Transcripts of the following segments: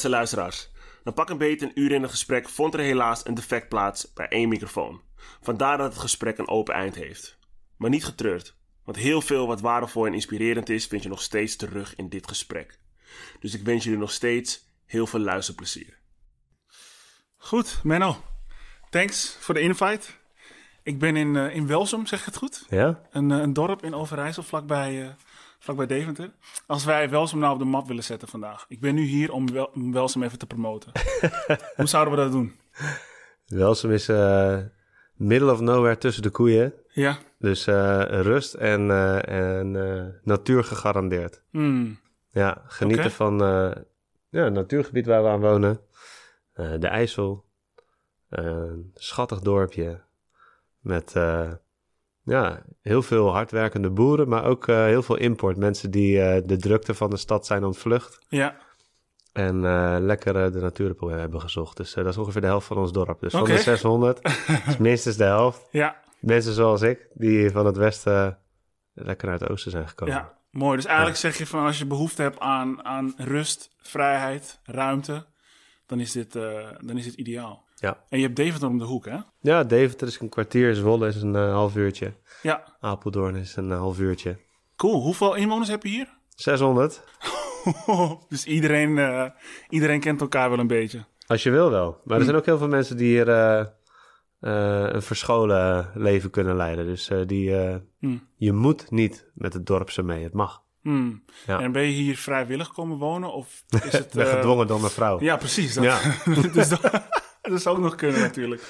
beste luisteraars. Na pak een beetje een uur in het gesprek vond er helaas een defect plaats bij één microfoon. Vandaar dat het gesprek een open eind heeft. Maar niet getreurd, want heel veel wat waardevol en inspirerend is vind je nog steeds terug in dit gesprek. Dus ik wens jullie nog steeds heel veel luisterplezier. Goed, Menno. Thanks voor de invite. Ik ben in, uh, in Welsum, zeg ik het goed? Ja? Een, uh, een dorp in Overijssel, vlakbij, uh, vlakbij Deventer. Als wij Welsum nou op de map willen zetten vandaag. Ik ben nu hier om, Wel om Welsum even te promoten. Hoe zouden we dat doen? Welsum is middle of nowhere tussen de koeien. Ja. Dus rust en, en natuur gegarandeerd. Mm. Ja, genieten van ja, het natuurgebied waar we aan wonen. de IJssel. Een schattig dorpje. Met uh, ja, heel veel hardwerkende boeren, maar ook uh, heel veel import. Mensen die uh, de drukte van de stad zijn ontvlucht. Ja. En lekker de natuur hebben gezocht. Dus dat is ongeveer de helft van ons dorp. Dus van de 600 is minstens de helft. Ja. Mensen zoals ik, die van het westen lekker naar het oosten zijn gekomen. Ja, mooi. Dus eigenlijk zeg je van als je behoefte hebt aan, aan rust, vrijheid, ruimte, dan is dit, dan is dit ideaal. Ja. En je hebt Deventer om de hoek, hè? Ja, Deventer is een kwartier, Zwolle is een uh, half uurtje. Ja. Apeldoorn is een uh, half uurtje. Cool. Hoeveel inwoners heb je hier? 600. dus iedereen, uh, iedereen kent elkaar wel een beetje. Als je wil wel. Maar er zijn ook heel veel mensen die hier uh, een verscholen leven kunnen leiden. Dus die, mm. je moet niet met het dorpse mee. Het mag. Mm. Ja. En ben je hier vrijwillig komen wonen? Of is het, ben gedwongen door mijn vrouw. Ja, precies. Dat, Ja. dus dat, dat zou ook nog kunnen natuurlijk.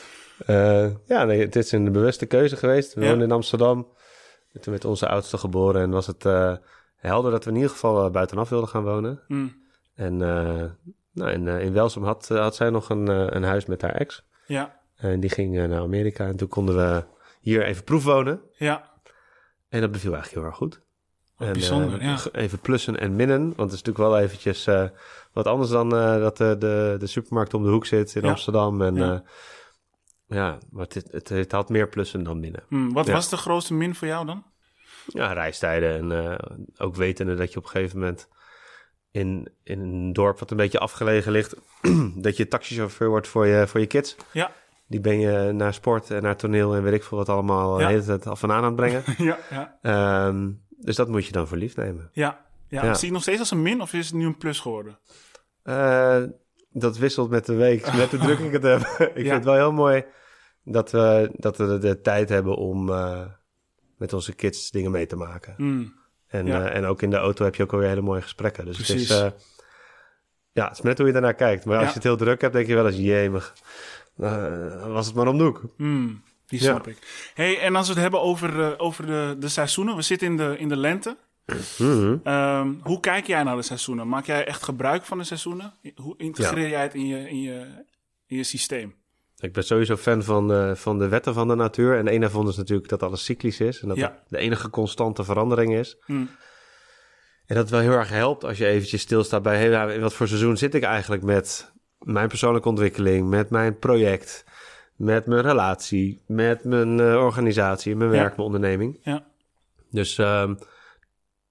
Uh, ja, nee, het is een bewuste keuze geweest. We Ja. woonden in Amsterdam. Toen werd onze oudste geboren en was het uh, helder dat we in ieder geval uh, buitenaf wilden gaan wonen. Mm. En nou, in, in Welsum had, had zij nog een, een huis met haar ex. Ja, En die ging naar Amerika en toen konden we hier even proefwonen. ja. En dat beviel eigenlijk heel erg goed. Wat bijzonder, eh, ja. Even plussen en minnen, want het is natuurlijk wel eventjes eh, wat anders dan eh, dat de, de, de supermarkt om de hoek zit in Ja. Amsterdam. En Ja. ja, ja maar het, het, het had meer plussen dan minnen. Mm, wat Ja. was de grootste min voor jou dan? Ja, reistijden en eh, ook wetende dat je op een gegeven moment in, in een dorp wat een beetje afgelegen ligt, dat je taxichauffeur wordt voor je, voor je kids. Ja, Die ben je naar sport en naar toneel en weet ik veel wat allemaal Ja. de hele tijd af en aan aan het brengen. ja, ja. Ehm, dus dat moet je dan voor lief nemen. Ja, ja. Ja. zie je het nog steeds als een min of is het nu een plus geworden? Eh, dat wisselt met de week, met de druk ik het heb. ik vind het wel heel mooi dat we, dat we de, tijd hebben om eh, met onze kids dingen mee te maken. Mm, En, Ja. eh, en ook in de auto heb je ook alweer hele mooie gesprekken. Dus Precies. het is, ja, het is net hoe je daarnaar kijkt. Maar als je het heel druk hebt, denk je wel eens, jemig, was het maar om de hoek. mm, die snap ik. hey, en als we het hebben over, over de, de seizoenen. We zitten in de, in de lente. Mhm. Ehm, hoe kijk jij naar de seizoenen? Maak jij echt gebruik van de seizoenen? Hoe integreer jij het in je, in je, in je systeem? Ik ben sowieso fan van, eh, van de wetten van de natuur. En een daarvan is natuurlijk dat alles cyclisch is. En dat Ja. de enige constante verandering is. Mm, En dat het wel heel erg helpt als je eventjes stilstaat bij... Hey, nou, in wat voor seizoen zit ik eigenlijk met mijn persoonlijke ontwikkeling... met mijn project, met mijn relatie... met mijn eh, organisatie, mijn Ja. werk, mijn onderneming. Ja. Dus ehm,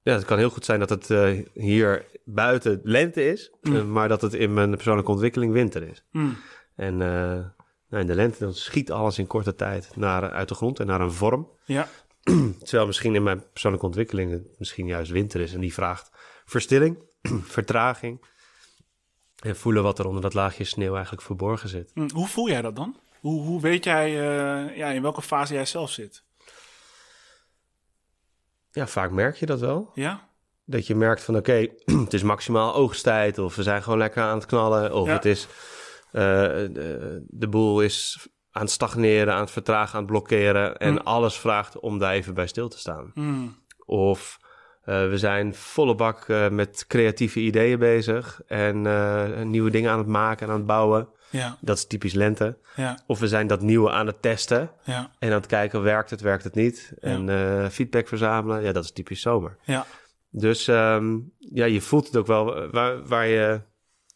ja, het kan heel goed zijn dat het eh, hier buiten lente is... Mm. eh, maar dat het in mijn persoonlijke ontwikkeling winter is. mm, En eh, nou, in de lente dan schiet alles in korte tijd naar, uit de grond en naar een vorm... ja, Terwijl misschien in mijn persoonlijke ontwikkeling het misschien juist winter is en die vraagt verstilling, vertraging en voelen wat er onder dat laagje sneeuw eigenlijk verborgen zit. mm. Hoe voel jij dat dan? Hoe, hoe weet jij ja, in welke fase jij zelf zit? Ja, vaak merk je dat wel. Ja? Dat je merkt van oké, het is maximaal oogsttijd of we zijn gewoon lekker aan het knallen of Ja. het is eh, de, de boel is aan het stagneren, aan het vertragen, aan het blokkeren en Mm. alles vraagt om daar even bij stil te staan. Mm, Of eh, we zijn volle bak eh, met creatieve ideeën bezig en nieuwe dingen aan het maken en aan het bouwen. Ja, Dat is typisch lente. ja, Of we zijn dat nieuwe aan het testen ja, en aan het kijken, werkt het, werkt het niet? En eh, feedback verzamelen, ja, dat is typisch zomer. ja. Dus ehm, ja, je voelt het ook wel eh, waar, waar, je,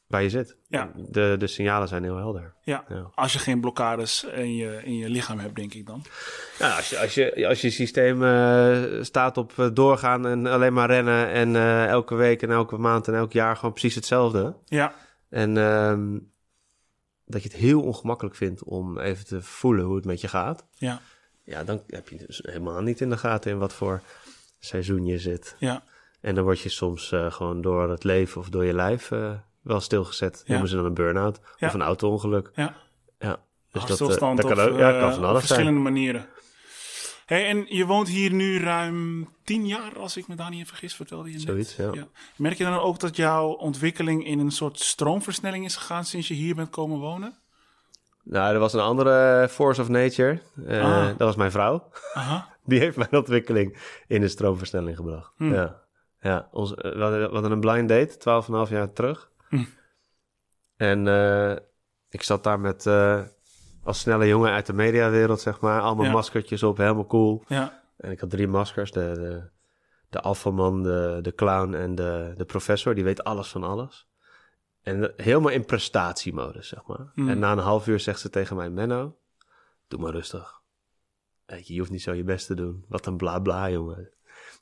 waar je zit. Ja. De, de signalen zijn heel helder. Ja, Ja. als je geen blokkades in je, in je lichaam hebt, denk ik dan. Ja, als je, als je, als je systeem eh, staat op doorgaan en alleen maar rennen en elke week en elke maand en elk jaar gewoon precies hetzelfde. Ja, En ehm, dat je het heel ongemakkelijk vindt om even te voelen hoe het met je gaat. Ja, Ja, dan heb je dus helemaal niet in de gaten in wat voor seizoen je zit. ja, En dan word je soms eh, gewoon door het leven of door je lijf eh, wel stilgezet. Ja. Noemen ze dan een burn-out Ja. of een auto-ongeluk. ja. Ja, dus dat, eh, dat kan ook, ja, kan van op alles zijn. verschillende manieren. Hey, en je woont hier nu ruim tien jaar, als ik me daar niet in vergis, vertelde je net. Zoiets, ja. Ja. Merk je dan ook dat jouw ontwikkeling in een soort stroomversnelling is gegaan sinds je hier bent komen wonen? Nou, er was een andere force of nature. Eh, Ah. Dat was mijn vrouw. Aha, Die heeft mijn ontwikkeling in de stroomversnelling gebracht. Hm. Ja, ja ons, eh, we, hadden, we hadden een blind date, 12,5 jaar terug. Hm. En eh, ik zat daar met, als snelle jongen uit de mediawereld, zeg maar. Allemaal Ja. maskertjes op, helemaal cool. ja, En ik had drie maskers. De, de, de alfaman, de, de clown en de, de professor. Die weet alles van alles. En helemaal in prestatiemodus, zeg maar. Mm. En na een half uur zegt ze tegen mij... Menno, doe maar rustig. Je, je hoeft niet zo je best te doen. Wat een bla bla, jongen.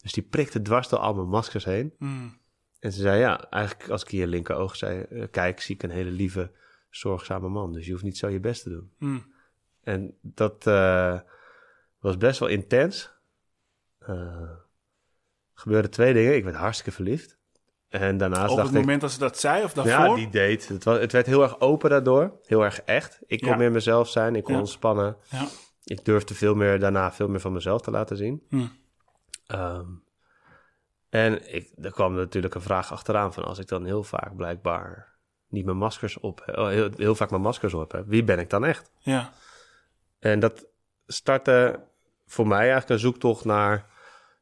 Dus die prikte dwars door al mijn maskers heen. mm, En ze zei, ja, eigenlijk als ik in je linkeroog zei, eh, kijk, zie ik een hele lieve, zorgzame man. Dus je hoeft niet zo je best te doen. mm. En dat eh, was best wel intens. Eh gebeurden twee dingen. Ik werd hartstikke verliefd. En daarnaast Op het ik... moment dat ze dat zei of daarvoor? Ja, die date. Het, was, het werd heel erg open daardoor. Heel erg echt. Ik kon Ja. meer mezelf zijn. Ik kon Ja. ontspannen. Ja. Ik durfde veel meer daarna veel meer van mezelf te laten zien. Hm. Ehm, en ik, er kwam natuurlijk een vraag achteraan van als ik dan heel vaak blijkbaar niet mijn maskers op, oh, heel, heel vaak mijn maskers op heb, wie ben ik dan echt? Ja, En dat startte voor mij eigenlijk een zoektocht naar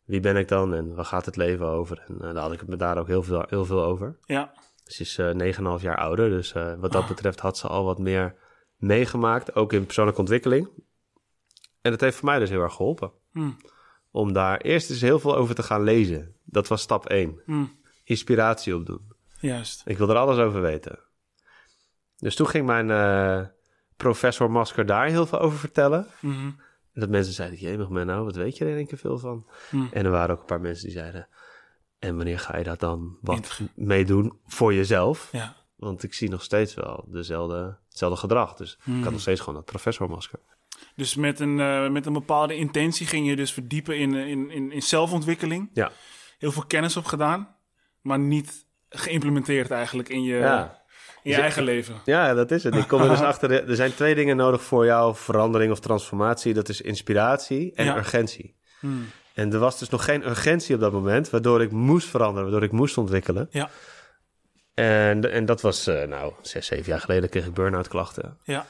wie ben ik dan en waar gaat het leven over? En eh, daar had ik het me daar ook heel veel, heel veel over. ja, Ze is eh 9,5 jaar ouder, dus eh, wat dat Ah. betreft had ze al wat meer meegemaakt, ook in persoonlijke ontwikkeling. En dat heeft voor mij dus heel erg geholpen. hm, Om daar eerst eens heel veel over te gaan lezen. Dat was stap 1. hm. Inspiratie opdoen. Juist. Ik wil er alles over weten. Dus toen ging mijn eh, professor Masker daar heel veel over vertellen. Mhm. En dat mensen zeiden, jemig nou, wat weet je er in één keer veel van? Hm. En er waren ook een paar mensen die zeiden... en wanneer ga je daar dan wat Inter- mee doen voor jezelf? Ja, Want ik zie nog steeds wel dezelfde, hetzelfde gedrag. Dus ik Hmm. had nog steeds gewoon dat professormasker. dus met een, eh, met een bepaalde intentie ging je dus verdiepen in, eh, in, in, in zelfontwikkeling. Ja. Heel veel kennis opgedaan, maar niet geïmplementeerd eigenlijk in je, Ja. in je Dus- eigen leven. ja, dat is het. Ik kom er dus achter. Er zijn twee dingen nodig voor jouw verandering of transformatie. Dat is inspiratie en Ja. urgentie. Hm. En er was dus nog geen urgentie op dat moment, waardoor ik moest veranderen, waardoor ik moest ontwikkelen. Ja, En, en dat was, eh, nou, zes, zeven jaar geleden kreeg ik burn-out klachten. ja,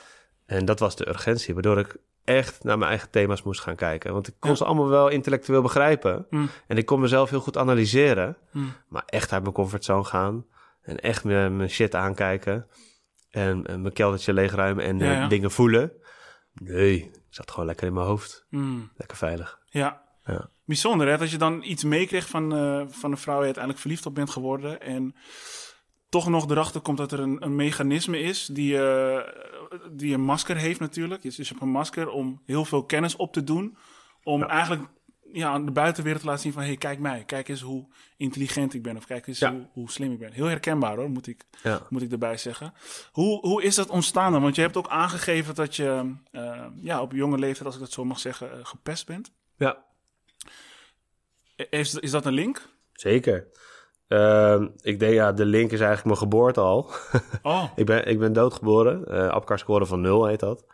En dat was de urgentie, waardoor ik echt naar mijn eigen thema's moest gaan kijken. Want ik kon Ja. ze allemaal wel intellectueel begrijpen. Hm. En ik kon mezelf heel goed analyseren. Hm. Maar echt uit mijn comfortzone gaan. En echt mijn, mijn shit aankijken. En, en mijn keldertje leegruimen en Ja, eh, ja. dingen voelen. Nee, ik zat gewoon lekker in mijn hoofd. Hm. Lekker veilig. ja. Ja. Bijzonder hè, dat je dan iets meekreeg van, eh, van een vrouw waar je uiteindelijk verliefd op bent geworden. En toch nog erachter komt dat er een, een mechanisme is die, eh, die een masker heeft natuurlijk. Dus je hebt een masker om heel veel kennis op te doen. Om eigenlijk ja, aan de buitenwereld te laten zien van... hé, hey, kijk mij. Kijk eens hoe intelligent ik ben. Of kijk eens Ja. hoe, hoe slim ik ben. Heel herkenbaar hoor, moet ik, Ja. moet ik erbij zeggen. Hoe, hoe is dat ontstaan dan? Want je hebt ook aangegeven dat je eh, ja, op jonge leeftijd, als ik dat zo mag zeggen, eh, gepest bent. ja, Is, is dat een link? zeker. Ehm, ik denk, ja, de link is eigenlijk mijn geboorte al. Oh, ik, ben, ik ben doodgeboren. eh Apgar-score van 0 heet dat.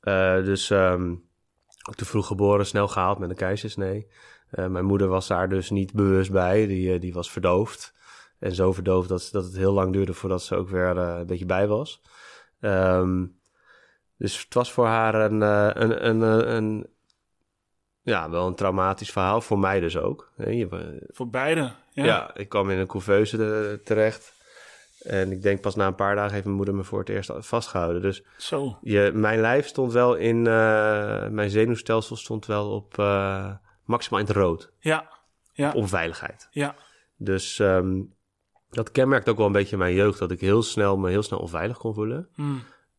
Eh, dus ook te vroeg geboren, snel gehaald met een keizersnee. Eh, mijn moeder was daar dus niet bewust bij. Die, die was verdoofd. En zo verdoofd dat, dat het heel lang duurde voordat ze ook weer een beetje bij was. Ehm, dus het was voor haar een, een, een, een, een- ja, wel een traumatisch verhaal. Voor mij dus ook. Je- voor beide. Ja. ja. ik kwam in een couveuse te- terecht. En ik denk pas na een paar dagen heeft mijn moeder me voor het eerst vastgehouden. Dus Zo. je, mijn lijf stond wel in, eh, mijn zenuwstelsel stond wel op eh, maximaal in het rood. Ja. Ja. Op veiligheid. Ja. Dus ehm, dat kenmerkt ook wel een beetje mijn jeugd. Dat ik heel snel me heel snel onveilig kon voelen. Hm.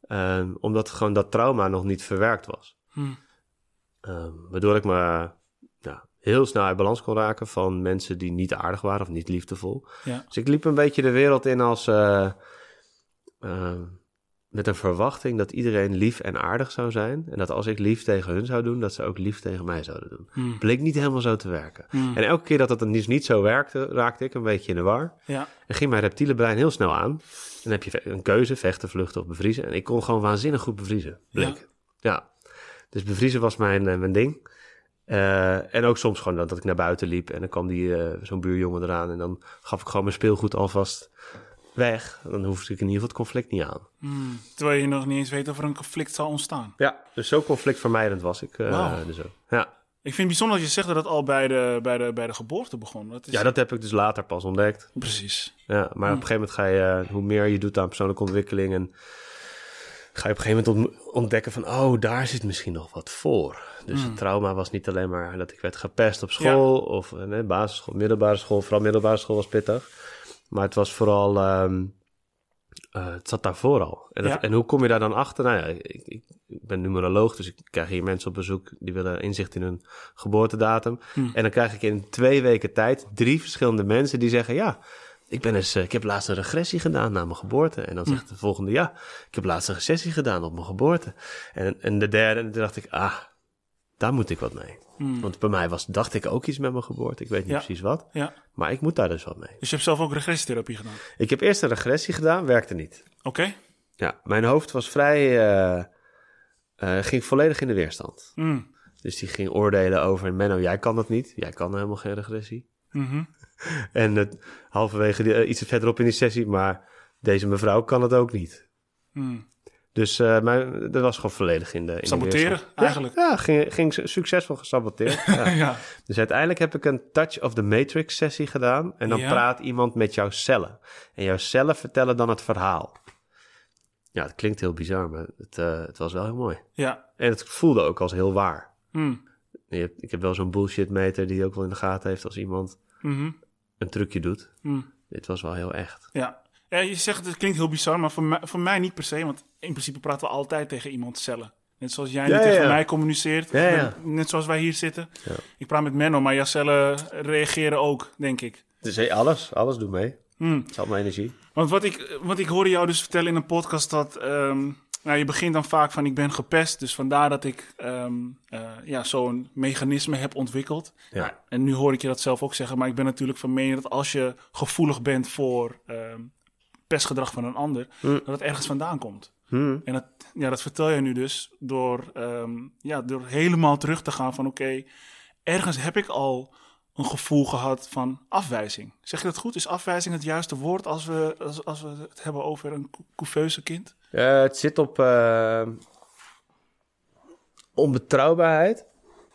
Ehm, omdat gewoon dat trauma nog niet verwerkt was. Hm. Ehm, waardoor ik me heel snel uit balans kon raken van mensen die niet aardig waren of niet liefdevol. Ja. Dus ik liep een beetje de wereld in als, eh, ehm, met een verwachting dat iedereen lief en aardig zou zijn. En dat als ik lief tegen hun zou doen, dat ze ook lief tegen mij zouden doen. Hmm. Bleek niet helemaal zo te werken. Hmm. En elke keer dat het dan dus niet zo werkte, raakte ik een beetje in de war. Ja. En ging mijn reptiele brein heel snel aan. Dan heb je een keuze, vechten, vluchten of bevriezen. En ik kon gewoon waanzinnig goed bevriezen, bleek. Ja. Dus bevriezen was mijn, eh, mijn ding. Eh, en ook soms gewoon dat, dat ik naar buiten liep en dan kwam die, eh, zo'n buurjongen eraan en dan gaf ik gewoon mijn speelgoed alvast weg. Dan hoefde ik in ieder geval het conflict niet aan. Hmm. Terwijl je nog niet eens weet of er een conflict zal ontstaan. Ja, dus zo conflictvermijdend was ik uh, Wauw. dus ook. Ja. Ik vind het bijzonder dat je zegt dat het al bij de, bij de, bij de geboorte begon. Dat is... ja, dat heb ik dus later pas ontdekt. Precies. Ja, maar op een gegeven moment ga je, eh, hoe meer je doet aan persoonlijke ontwikkeling en ga je op een gegeven moment ont- ontdekken van, oh, daar zit misschien nog wat voor. Dus het trauma was niet alleen maar dat ik werd gepest op school of eh, nee, basisschool, middelbare school, vooral middelbare school was pittig. Maar het was vooral, ehm, eh, het zat daarvoor al. En, dat- Ja. en hoe kom je daar dan achter? Nou ja, ik, ik, ben numeroloog, dus ik krijg hier mensen op bezoek die willen inzicht in hun geboortedatum. Hmm. En dan krijg ik in twee weken tijd drie verschillende mensen die zeggen, ja, ik, ben eens, eh, ik heb laatst een regressie gedaan na mijn geboorte. En dan zegt de volgende, ja, ik heb laatst een regressie gedaan op mijn geboorte. En, en de derde, en toen dacht ik, ah, daar moet ik wat mee. Hmm. Want bij mij was, dacht ik ook iets met mijn geboorte. Ik weet niet Ja. precies wat, Ja. maar ik moet daar dus wat mee. Dus je hebt zelf ook regressietherapie gedaan. Ik heb eerst een regressie gedaan, werkte niet. Oké. Ja, mijn hoofd was vrij, eh, eh, ging volledig in de weerstand. Hmm. Dus die ging oordelen over, Menno, jij kan dat niet. Jij kan helemaal geen regressie. Mhm. En het, halverwege die, eh, iets verderop in die sessie, maar deze mevrouw kan het ook niet. Hmm. Dus mijn, dat was gewoon volledig in de, in de Saboteren, eigenlijk. Ja, ja ging, ging su- succesvol gesaboteerd. ja. ja. Dus uiteindelijk heb ik een Touch of the Matrix sessie gedaan. En dan praat iemand met jouw cellen. En jouw cellen vertellen dan het verhaal. Ja, het klinkt heel bizar, maar het, eh, het was wel heel mooi. Ja. En het voelde ook als heel waar. Hmm. Je hebt- ik heb wel zo'n bullshit meter die ook wel in de gaten heeft als iemand Mhm. een trucje doet. Hmm. Dit was wel heel echt. Ja. Ja, je zegt het klinkt heel bizar, maar voor mij, voor mij niet per se. Want in principe praten we altijd tegen iemands cellen. Net zoals jij Ja, nu tegen ja. mij communiceert. Net zoals wij hier zitten. Ik praat met Menno, maar jouw cellen reageren ook, denk ik. Dus hey, alles, alles doet mee. Hmm. Het is allemaal energie. Want wat ik, wat ik hoorde jou dus vertellen in een podcast dat... ehm, nou, je begint dan vaak van ik ben gepest. Dus vandaar dat ik ehm, eh, ja, zo'n mechanisme heb ontwikkeld. Ja. Nou, en nu hoor ik je dat zelf ook zeggen. Maar ik ben natuurlijk van mening dat als je gevoelig bent voor ehm, pestgedrag van een ander... Hmm. dat het ergens vandaan komt. Hmm. En dat, ja, dat vertel je nu dus door, ehm, ja, door helemaal terug te gaan van... oké, ergens heb ik al een gevoel gehad van afwijzing. Zeg je dat goed? Is afwijzing het juiste woord als we, als, als we het hebben over een cou- couveuse kind? Eh, het zit op eh, onbetrouwbaarheid.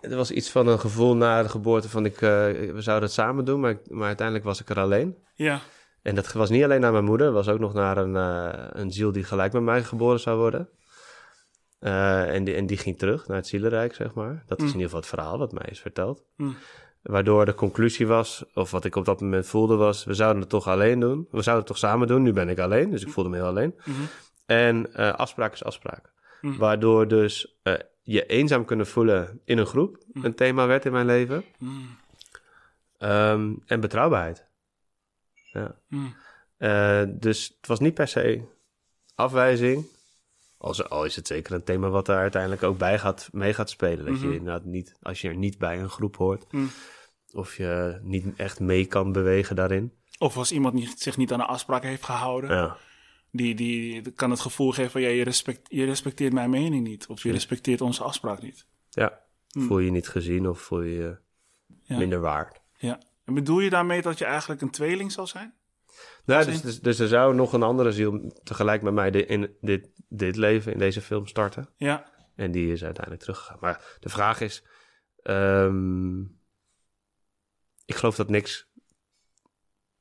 Er was iets van een gevoel na de geboorte van ik, eh, we zouden het samen doen, maar, ik- maar uiteindelijk was ik er alleen. Ja, En dat was niet alleen naar mijn moeder, het was ook nog naar een, eh, een ziel die gelijk met mij geboren zou worden. Eh, en, die, en die ging terug naar het zielenrijk, zeg maar. Dat is in ieder geval het verhaal wat mij is verteld. Mm. Waardoor de conclusie was, of wat ik op dat moment voelde was, we zouden het toch alleen doen. We zouden het toch samen doen, nu ben ik alleen, dus ik voelde me heel alleen. Mhm. En eh, afspraak is afspraak. Mm. Waardoor dus je eenzaam kunnen voelen in een groep een thema werd in mijn leven. Mm. Ehm, en betrouwbaarheid. Ja. Mm. Eh, dus het was niet per se afwijzing. Al is, al is het zeker een thema wat daar uiteindelijk ook bij gaat, mee gaat spelen. Dat Mhm. je inderdaad niet, als je er niet bij een groep hoort, Mm. of je niet echt mee kan bewegen daarin. Of als iemand niet, zich niet aan de afspraak heeft gehouden, Ja, die, die kan het gevoel geven van ja, je, respect, je respecteert mijn mening niet. Of je respecteert onze afspraak niet. ja. Mm. voel je je niet gezien of voel je je Ja. minder waard. Ja. En bedoel je daarmee dat je eigenlijk een tweeling zal zijn? Nou, dus, dus, dus er zou nog een andere ziel tegelijk met mij in dit, dit leven, in deze film starten. Ja. En die is uiteindelijk teruggegaan. Maar de vraag is: ehm, ik geloof dat niks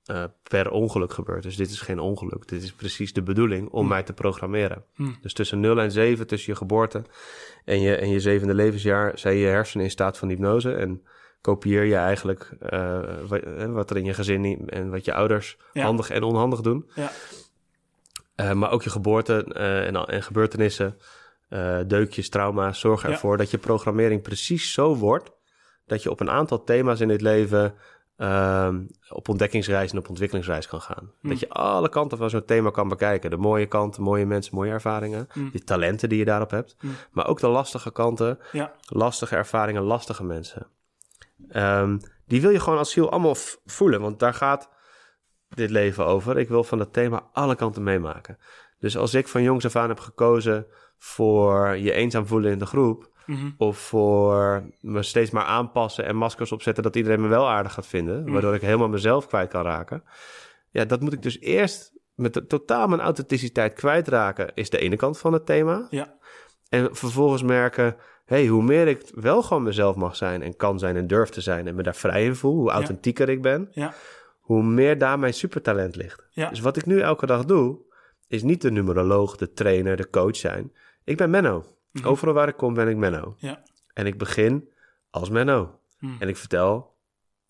eh, per ongeluk gebeurt. Dus dit is geen ongeluk. Dit is precies de bedoeling om Hmm. mij te programmeren. Hmm. Dus tussen 0 en 7, tussen je geboorte en je, en je zevende levensjaar, zijn je hersenen in staat van hypnose. En kopieer je eigenlijk eh, wat, eh, wat er in je gezin en wat je ouders Ja. handig en onhandig doen. Ja. Eh, maar ook je geboorte en, en gebeurtenissen, deukjes, trauma's, zorgen Ja. ervoor dat je programmering precies zo wordt dat je op een aantal thema's in dit leven ehm, op ontdekkingsreis en op ontwikkelingsreis kan gaan. Dat je alle kanten van zo'n thema kan bekijken. De mooie kanten, mooie mensen, mooie ervaringen. De talenten die je daarop hebt. Maar ook de lastige kanten, Ja. lastige ervaringen, lastige mensen. Ehm, die wil je gewoon als ziel allemaal voelen, want daar gaat dit leven over. Ik wil van dat thema alle kanten meemaken. Dus als ik van jongs af aan heb gekozen voor je eenzaam voelen in de groep, Mhm. of voor me steeds maar aanpassen en maskers opzetten dat iedereen me wel aardig gaat vinden, waardoor ik helemaal mezelf kwijt kan raken. Ja, dat moet ik dus eerst met de, totaal mijn authenticiteit kwijtraken, is de ene kant van het thema. Ja. En vervolgens merken, hey, hoe meer ik wel gewoon mezelf mag zijn en kan zijn en durf te zijn en me daar vrij in voel, hoe authentieker ik ben, Ja. hoe meer daar mijn supertalent ligt. Ja. Dus wat ik nu elke dag doe, is niet de numeroloog, de trainer, de coach zijn. Ik ben Menno. Overal waar ik kom ben ik Menno. Mhm. Ja. En ik begin als Menno. Hmm. En ik vertel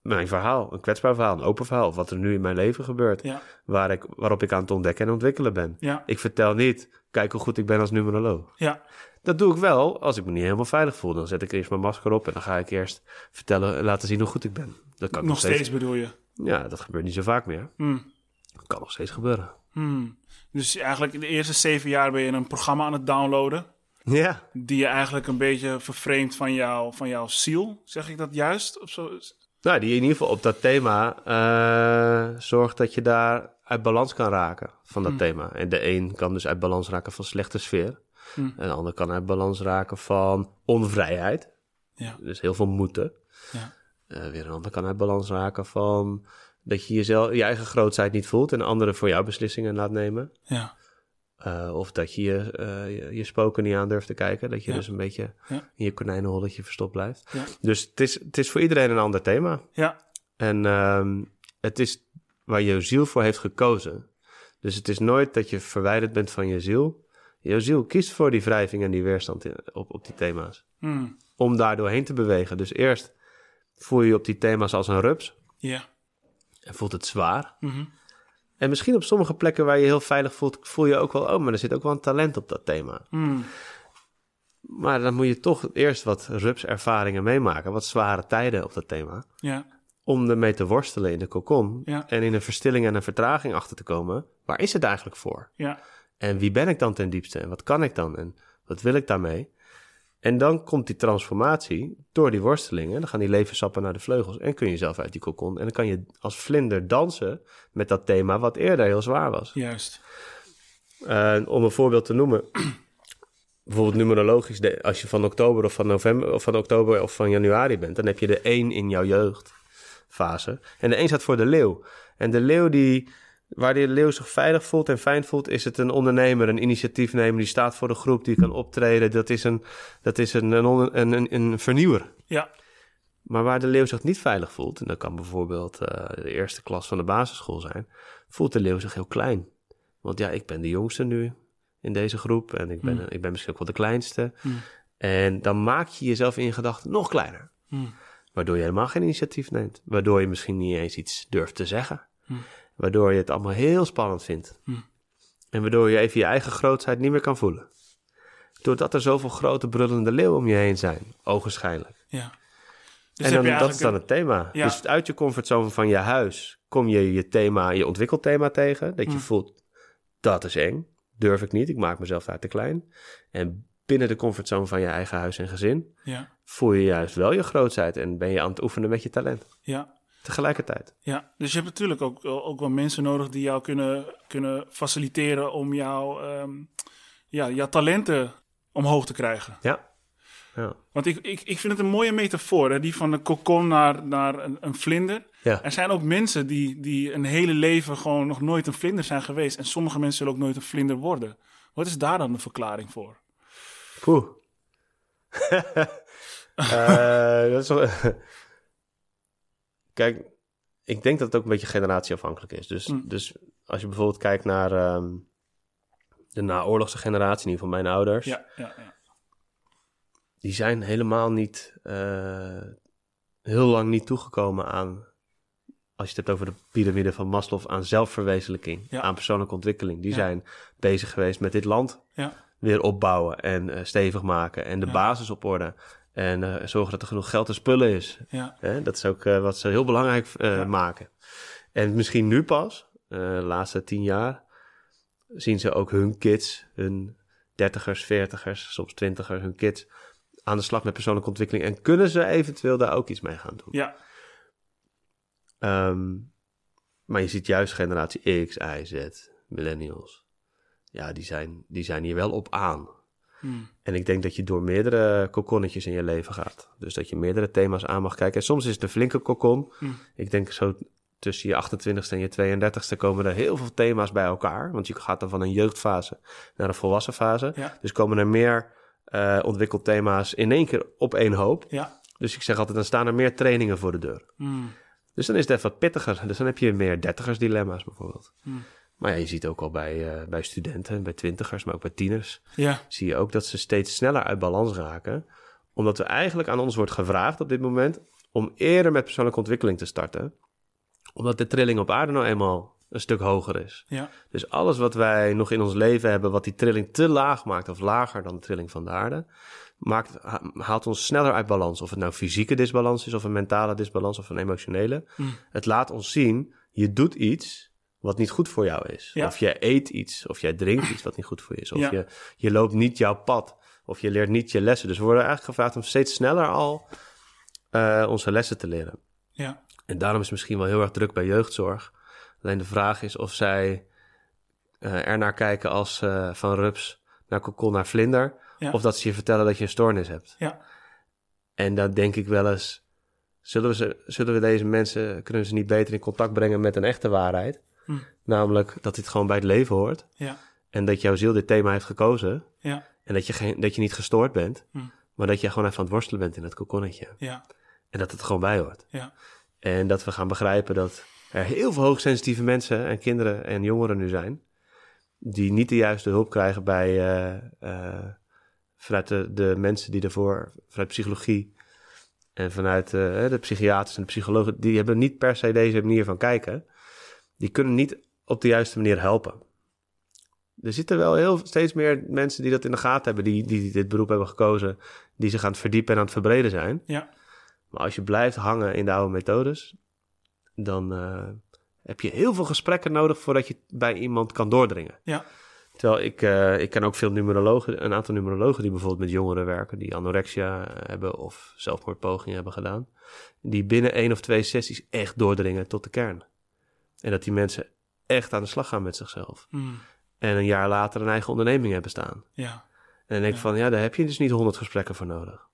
mijn verhaal, een kwetsbaar verhaal, een open verhaal, wat er nu in mijn leven gebeurt, waar ik, waarop ik aan het ontdekken en ontwikkelen ben. Ik vertel niet, kijk hoe goed ik ben als numeroloog. Ja. Dat doe ik wel als ik me niet helemaal veilig voel. Dan zet ik eerst mijn masker op en dan ga ik eerst vertellen, laten zien hoe goed ik ben. Dat kan Nog steeds bedoel je. Ja, dat gebeurt niet zo vaak meer. Hmm. Dat kan nog steeds gebeuren. Hmm. Dus eigenlijk de eerste zeven jaar ben je een programma aan het downloaden. Ja. Die je eigenlijk een beetje vervreemdt van, jou, van jouw ziel. Zeg ik dat juist? Of zo? Nou, die in ieder geval op dat thema eh, zorgt dat je daar uit balans kan raken van dat thema. En de een kan dus uit balans raken van slechte sfeer. Hmm. En de ander kan uit balans raken van onvrijheid. Ja. Dus heel veel moeten. Ja. Eh, weer een ander kan uit balans raken van dat je jezelf, je eigen grootheid niet voelt en anderen voor jou beslissingen laat nemen. Ja. Eh, of dat je je, eh, je je spoken niet aan durft te kijken. Dat je Ja. dus een beetje Ja. in je konijnenholletje verstopt blijft. Ja. Dus het is, het is voor iedereen een ander thema. Ja. En ehm, het is waar je ziel voor heeft gekozen. Dus het is nooit dat je verwijderd bent van je ziel. Je ziel kiest voor die wrijving en die weerstand op, op die thema's. Hmm. Om daar doorheen te bewegen. Dus eerst voel je je op die thema's als een rups. Ja. En voelt het zwaar. Mhm. En misschien op sommige plekken waar je heel veilig voelt, voel je ook wel, oh, maar er zit ook wel een talent op dat thema. Hmm. Maar dan moet je toch eerst wat rups-ervaringen meemaken, wat zware tijden op dat thema. Ja. Om ermee te worstelen in de kokon. Ja. En in een verstilling en een vertraging achter te komen. Waar is het eigenlijk voor? Ja. En wie ben ik dan ten diepste? En wat kan ik dan? En wat wil ik daarmee? En dan komt die transformatie door die worstelingen. Dan gaan die levenssappen naar de vleugels. En kun je zelf uit die kokon. En dan kan je als vlinder dansen met dat thema wat eerder heel zwaar was. Juist. Om een voorbeeld te noemen. Bijvoorbeeld numerologisch, als je van oktober of van november of van oktober of van januari bent, dan heb je de 1 in jouw jeugdfase. En de 1 staat voor de leeuw. En de leeuw die, waar de leeuw zich veilig voelt en fijn voelt, is het een ondernemer, een initiatiefnemer die staat voor de groep, die kan optreden. Dat is een, dat is een, een, een, een, een vernieuwer. Ja. Maar waar de leeuw zich niet veilig voelt, en dat kan bijvoorbeeld eh, de eerste klas van de basisschool zijn, voelt de leeuw zich heel klein. Want ja, ik ben de jongste nu in deze groep en ik ben, Mm. ik ben misschien ook wel de kleinste. Mm. En dan maak je jezelf in je gedachten nog kleiner. Hmm. Waardoor je helemaal geen initiatief neemt. Waardoor je misschien niet eens iets durft te zeggen. Hmm. Waardoor je het allemaal heel spannend vindt. Hmm. En waardoor je even je eigen grootheid niet meer kan voelen. Doordat er zoveel grote brullende leeuwen om je heen zijn, ogenschijnlijk. Ja. Dus en dan, dat is dan het thema. Ja. Dus uit je comfortzone van je huis kom je je thema, je ontwikkelthema tegen. Dat je Mm. voelt, dat is eng. Durf ik niet, ik maak mezelf daar te klein. En binnen de comfortzone van je eigen huis en gezin Ja. voel je juist wel je grootheid en ben je aan het oefenen met je talent. Ja. Tegelijkertijd. Ja, dus je hebt natuurlijk ook, ook wel mensen nodig die jou kunnen, kunnen faciliteren om jou, ehm, ja, jouw talenten omhoog te krijgen. Ja. Ja. Want ik, ik, ik vind het een mooie metafoor, hè? die van de kokon naar, naar een, een vlinder. Ja. Er zijn ook mensen die, die een hele leven gewoon nog nooit een vlinder zijn geweest. En sommige mensen zullen ook nooit een vlinder worden. Wat is daar dan de verklaring voor? Poeh. Eh, dat is wel- Kijk, ik denk dat het ook een beetje generatieafhankelijk is. Dus, Mm. dus als je bijvoorbeeld kijkt naar ehm, de naoorlogse generatie, in ieder geval mijn ouders, Ja, ja, ja. die zijn helemaal niet eh, heel lang niet toegekomen aan, als je het hebt over de piramide van Maslow, aan zelfverwezenlijking, aan persoonlijke ontwikkeling. Die zijn bezig geweest met dit land ja. Weer opbouwen en eh, stevig maken en de Ja. basis op orde. En eh, zorgen dat er genoeg geld en spullen is. Ja. Dat is ook eh, wat ze heel belangrijk Ja. maken. En misschien nu pas, de laatste tien jaar, zien ze ook hun kids, hun dertigers, veertigers, soms twintigers, hun kids aan de slag met persoonlijke ontwikkeling. En kunnen ze eventueel daar ook iets mee gaan doen. Ja. Ehm, maar je ziet juist generatie X, Y, Z, millennials. Ja, die zijn, die zijn hier wel op aan. Hmm. En ik denk dat je door meerdere kokonnetjes in je leven gaat. Dus dat je meerdere thema's aan mag kijken. En soms is het een flinke kokon. Hmm. Ik denk zo tussen je 28ste en je 32ste komen er heel veel thema's bij elkaar. Want je gaat dan van een jeugdfase naar een volwassen fase. Ja. Dus komen er meer eh ontwikkeld thema's in één keer op één hoop. Ja. Dus ik zeg altijd, dan staan er meer trainingen voor de deur. Hmm. Dus dan is het even wat pittiger. Dus dan heb je meer dertigersdilemma's bijvoorbeeld. Hmm. Maar ja, je ziet ook al bij, eh, bij studenten, bij twintigers, maar ook bij tieners... Ja. zie je ook dat ze steeds sneller uit balans raken. Omdat er eigenlijk aan ons wordt gevraagd op dit moment... om eerder met persoonlijke ontwikkeling te starten. Omdat de trilling op aarde nou eenmaal een stuk hoger is. Ja. Dus alles wat wij nog in ons leven hebben... wat die trilling te laag maakt of lager dan de trilling van de aarde... Maakt, ha- haalt ons sneller uit balans. Of het nou fysieke disbalans is, of een mentale disbalans, of een emotionele. Mm. Het laat ons zien, je doet iets wat niet goed voor jou is. Ja. Of jij eet iets, of jij drinkt iets wat niet goed voor je is. Of Ja. je, je loopt niet jouw pad, of je leert niet je lessen. Dus we worden eigenlijk gevraagd om steeds sneller al eh, onze lessen te leren. Ja. En daarom is het misschien wel heel erg druk bij jeugdzorg. Alleen de vraag is of zij eh er naar kijken als eh, van rups naar kokon naar vlinder. Ja. Of dat ze je vertellen dat je een stoornis hebt. Ja. En dan denk ik wel eens, zullen we, ze, zullen we deze mensen, kunnen we ze niet beter in contact brengen met een echte waarheid? Hm. Namelijk dat dit gewoon bij het leven hoort. Ja. En dat jouw ziel dit thema heeft gekozen. Ja. En dat je, geen, dat je niet gestoord bent. Hm. Maar dat je gewoon even aan het worstelen bent in het kokonnetje. Ja. En dat het gewoon bij hoort. Ja. En dat we gaan begrijpen dat er heel veel hoogsensitieve mensen en kinderen en jongeren nu zijn. Die niet de juiste hulp krijgen bij, eh, eh, vanuit de, de mensen die ervoor, vanuit psychologie en vanuit eh, de psychiaters en de psychologen. Die hebben niet per se deze manier van kijken. Die kunnen niet op de juiste manier helpen. Er zitten wel heel steeds meer mensen die dat in de gaten hebben, die, die dit beroep hebben gekozen, die zich aan het verdiepen en aan het verbreden zijn. Ja. Maar als je blijft hangen in de oude methodes, dan eh, heb je heel veel gesprekken nodig voordat je bij iemand kan doordringen. Ja. Terwijl ik, eh, ik ken ook veel numerologen, een aantal numerologen die bijvoorbeeld met jongeren werken, die anorexia hebben of zelfmoordpogingen hebben gedaan, die binnen één of twee sessies echt doordringen tot de kern. En dat die mensen echt aan de slag gaan met zichzelf. Hmm. En een jaar later een eigen onderneming hebben staan. Ja. En dan denk ik Ja. van, ja, daar heb je dus niet honderd gesprekken voor nodig.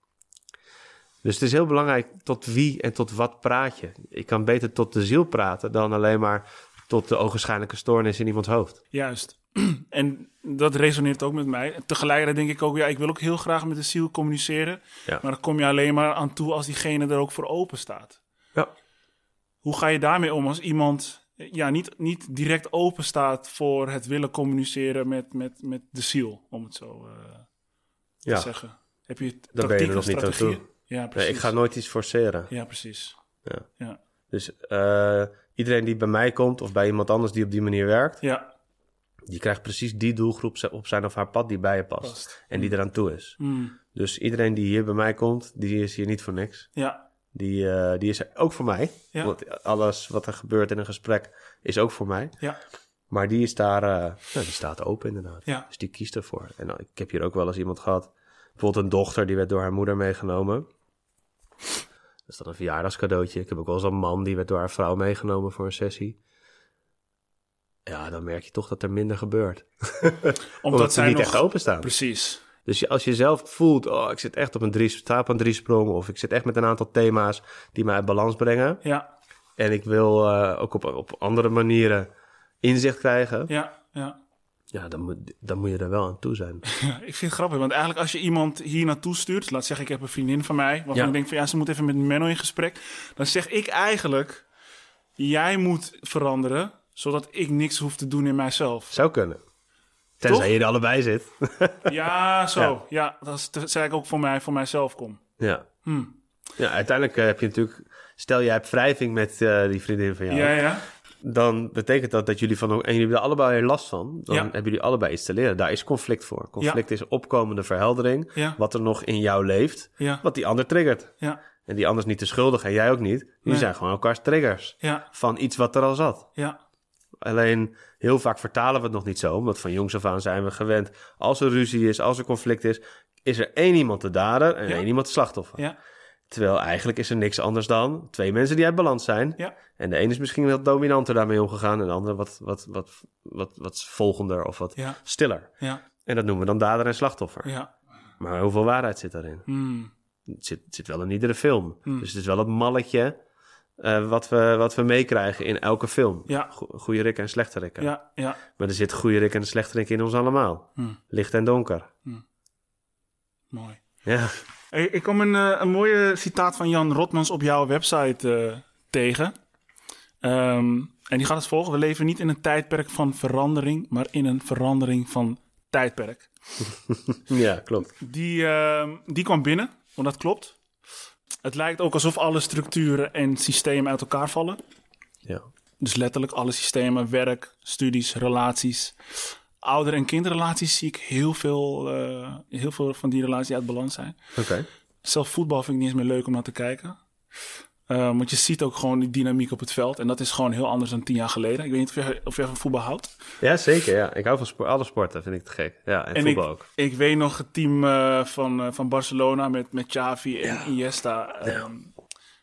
Dus het is heel belangrijk tot wie en tot wat praat je. Ik kan beter tot de ziel praten dan alleen maar tot de ogenschijnlijke stoornis in iemands hoofd. Juist. En dat resoneert ook met mij. Tegelijkertijd denk ik ook, ja, ik wil ook heel graag met de ziel communiceren. Ja. Maar dan kom je alleen maar aan toe als diegene er ook voor open staat. Ja. Hoe ga je daarmee om als iemand ja, niet, niet direct open staat voor het willen communiceren met, met, met de ziel, om het zo eh, te Ja, zeggen? Heb je Daar ben je er nog niet aan toe. Ja, precies. nee, ik ga nooit iets forceren. Ja, precies. Ja. Ja. Dus eh, iedereen die bij mij komt of bij iemand anders die op die manier werkt, Ja, die krijgt precies die doelgroep op zijn of haar pad die bij je past. past. En die eraan toe is. Hmm. Dus iedereen die hier bij mij komt, die is hier niet voor niks. Ja, Die, eh, die is ook voor mij. Ja. Want alles wat er gebeurt in een gesprek is ook voor mij. ja, Maar die is daar, eh, nou, die staat open inderdaad. ja. Dus die kiest ervoor. En nou, ik heb hier ook wel eens iemand gehad. Bijvoorbeeld een dochter, die werd door haar moeder meegenomen. Dat is dan een verjaardagscadeautje. Ik heb ook wel eens een man, die werd door haar vrouw meegenomen voor een sessie. Ja, dan merk je toch dat er minder gebeurt. Omdat, ze zij niet nog... echt openstaan. Precies. Dus als je zelf voelt, oh, ik zit echt op een drie, sta op een driesprong. Of ik zit echt met een aantal thema's die mij uit balans brengen. Ja, En ik wil eh, ook op, op andere manieren inzicht krijgen. ja, ja. Ja, dan moet, dan moet je er wel aan toe zijn. Ja, ik vind het grappig, want eigenlijk als je iemand hier naartoe stuurt, laat zeggen ik heb een vriendin van mij, waarvan Ja. ik denk van ja, ze moet even met Menno in gesprek, dan zeg ik eigenlijk, jij moet veranderen, zodat ik niks hoef te doen in mijzelf. Zou kunnen. Tenzij je er allebei zit. Ja, zo. Ja. Ja, dat is ik ook voor mij, voor mijzelf kom. ja. Hm. ja, uiteindelijk eh, heb je natuurlijk... Stel, jij hebt wrijving met eh, die vriendin van jou. Ja, ja. dan betekent dat dat jullie van en jullie hebben er allebei last van. Dan Ja. hebben jullie allebei iets te leren. Daar is conflict voor. Conflict is opkomende verheldering. Ja. Wat er nog in jou leeft, Ja. wat die ander triggert. Ja. En die ander is niet te schuldig en jij ook niet. Jullie Nee. zijn gewoon elkaars triggers Ja. van iets wat er al zat. Ja. Alleen heel vaak vertalen we het nog niet zo, omdat van jongs af aan zijn we gewend. Als er ruzie is, als er conflict is, is er één iemand de dader en Ja. één iemand de slachtoffer. Ja. Terwijl eigenlijk is er niks anders dan twee mensen die uit balans zijn. Ja. En de ene is misschien wat dominanter daarmee omgegaan en de andere wat, wat, wat, wat, wat volgender of wat stiller. Ja. En dat noemen we dan dader en slachtoffer. Ja. Maar hoeveel waarheid zit daarin? Hmm. Het zit, het zit wel in iedere film. Hmm. Dus het is wel het malletje eh, wat we, wat we meekrijgen in elke film. Ja. Goeie rikken en slechte rikken. Ja. Ja. Maar er zit goede rikken en slechte rikken in ons allemaal. Hmm. Licht en donker. Mooi. Ja. Hey, ik kwam een, eh, een mooie citaat van Jan Rotmans op jouw website eh, tegen. Ehm, en die gaat als volgt. We leven niet in een tijdperk van verandering, maar in een verandering van tijdperk. ja, klopt. Die, ehm, die kwam binnen, want dat klopt. Het lijkt ook alsof alle structuren en systemen uit elkaar vallen. Ja. Dus letterlijk alle systemen, werk, studies, relaties. Ouder- en kindrelaties zie ik heel veel, eh, heel veel van die relaties uit balans zijn. Oké. Zelf voetbal vind ik niet eens meer leuk om naar te kijken. Eh, want je ziet ook gewoon die dynamiek op het veld. En dat is gewoon heel anders dan tien jaar geleden. Ik weet niet of jij, of van voetbal houdt. Ja, zeker. Ja. Ik hou van sport, alle sporten, vind ik te gek. Ja, en, En voetbal ik, ook. ik weet nog het team eh, van, eh, van Barcelona met, met Xavi en Iniesta. Ehm,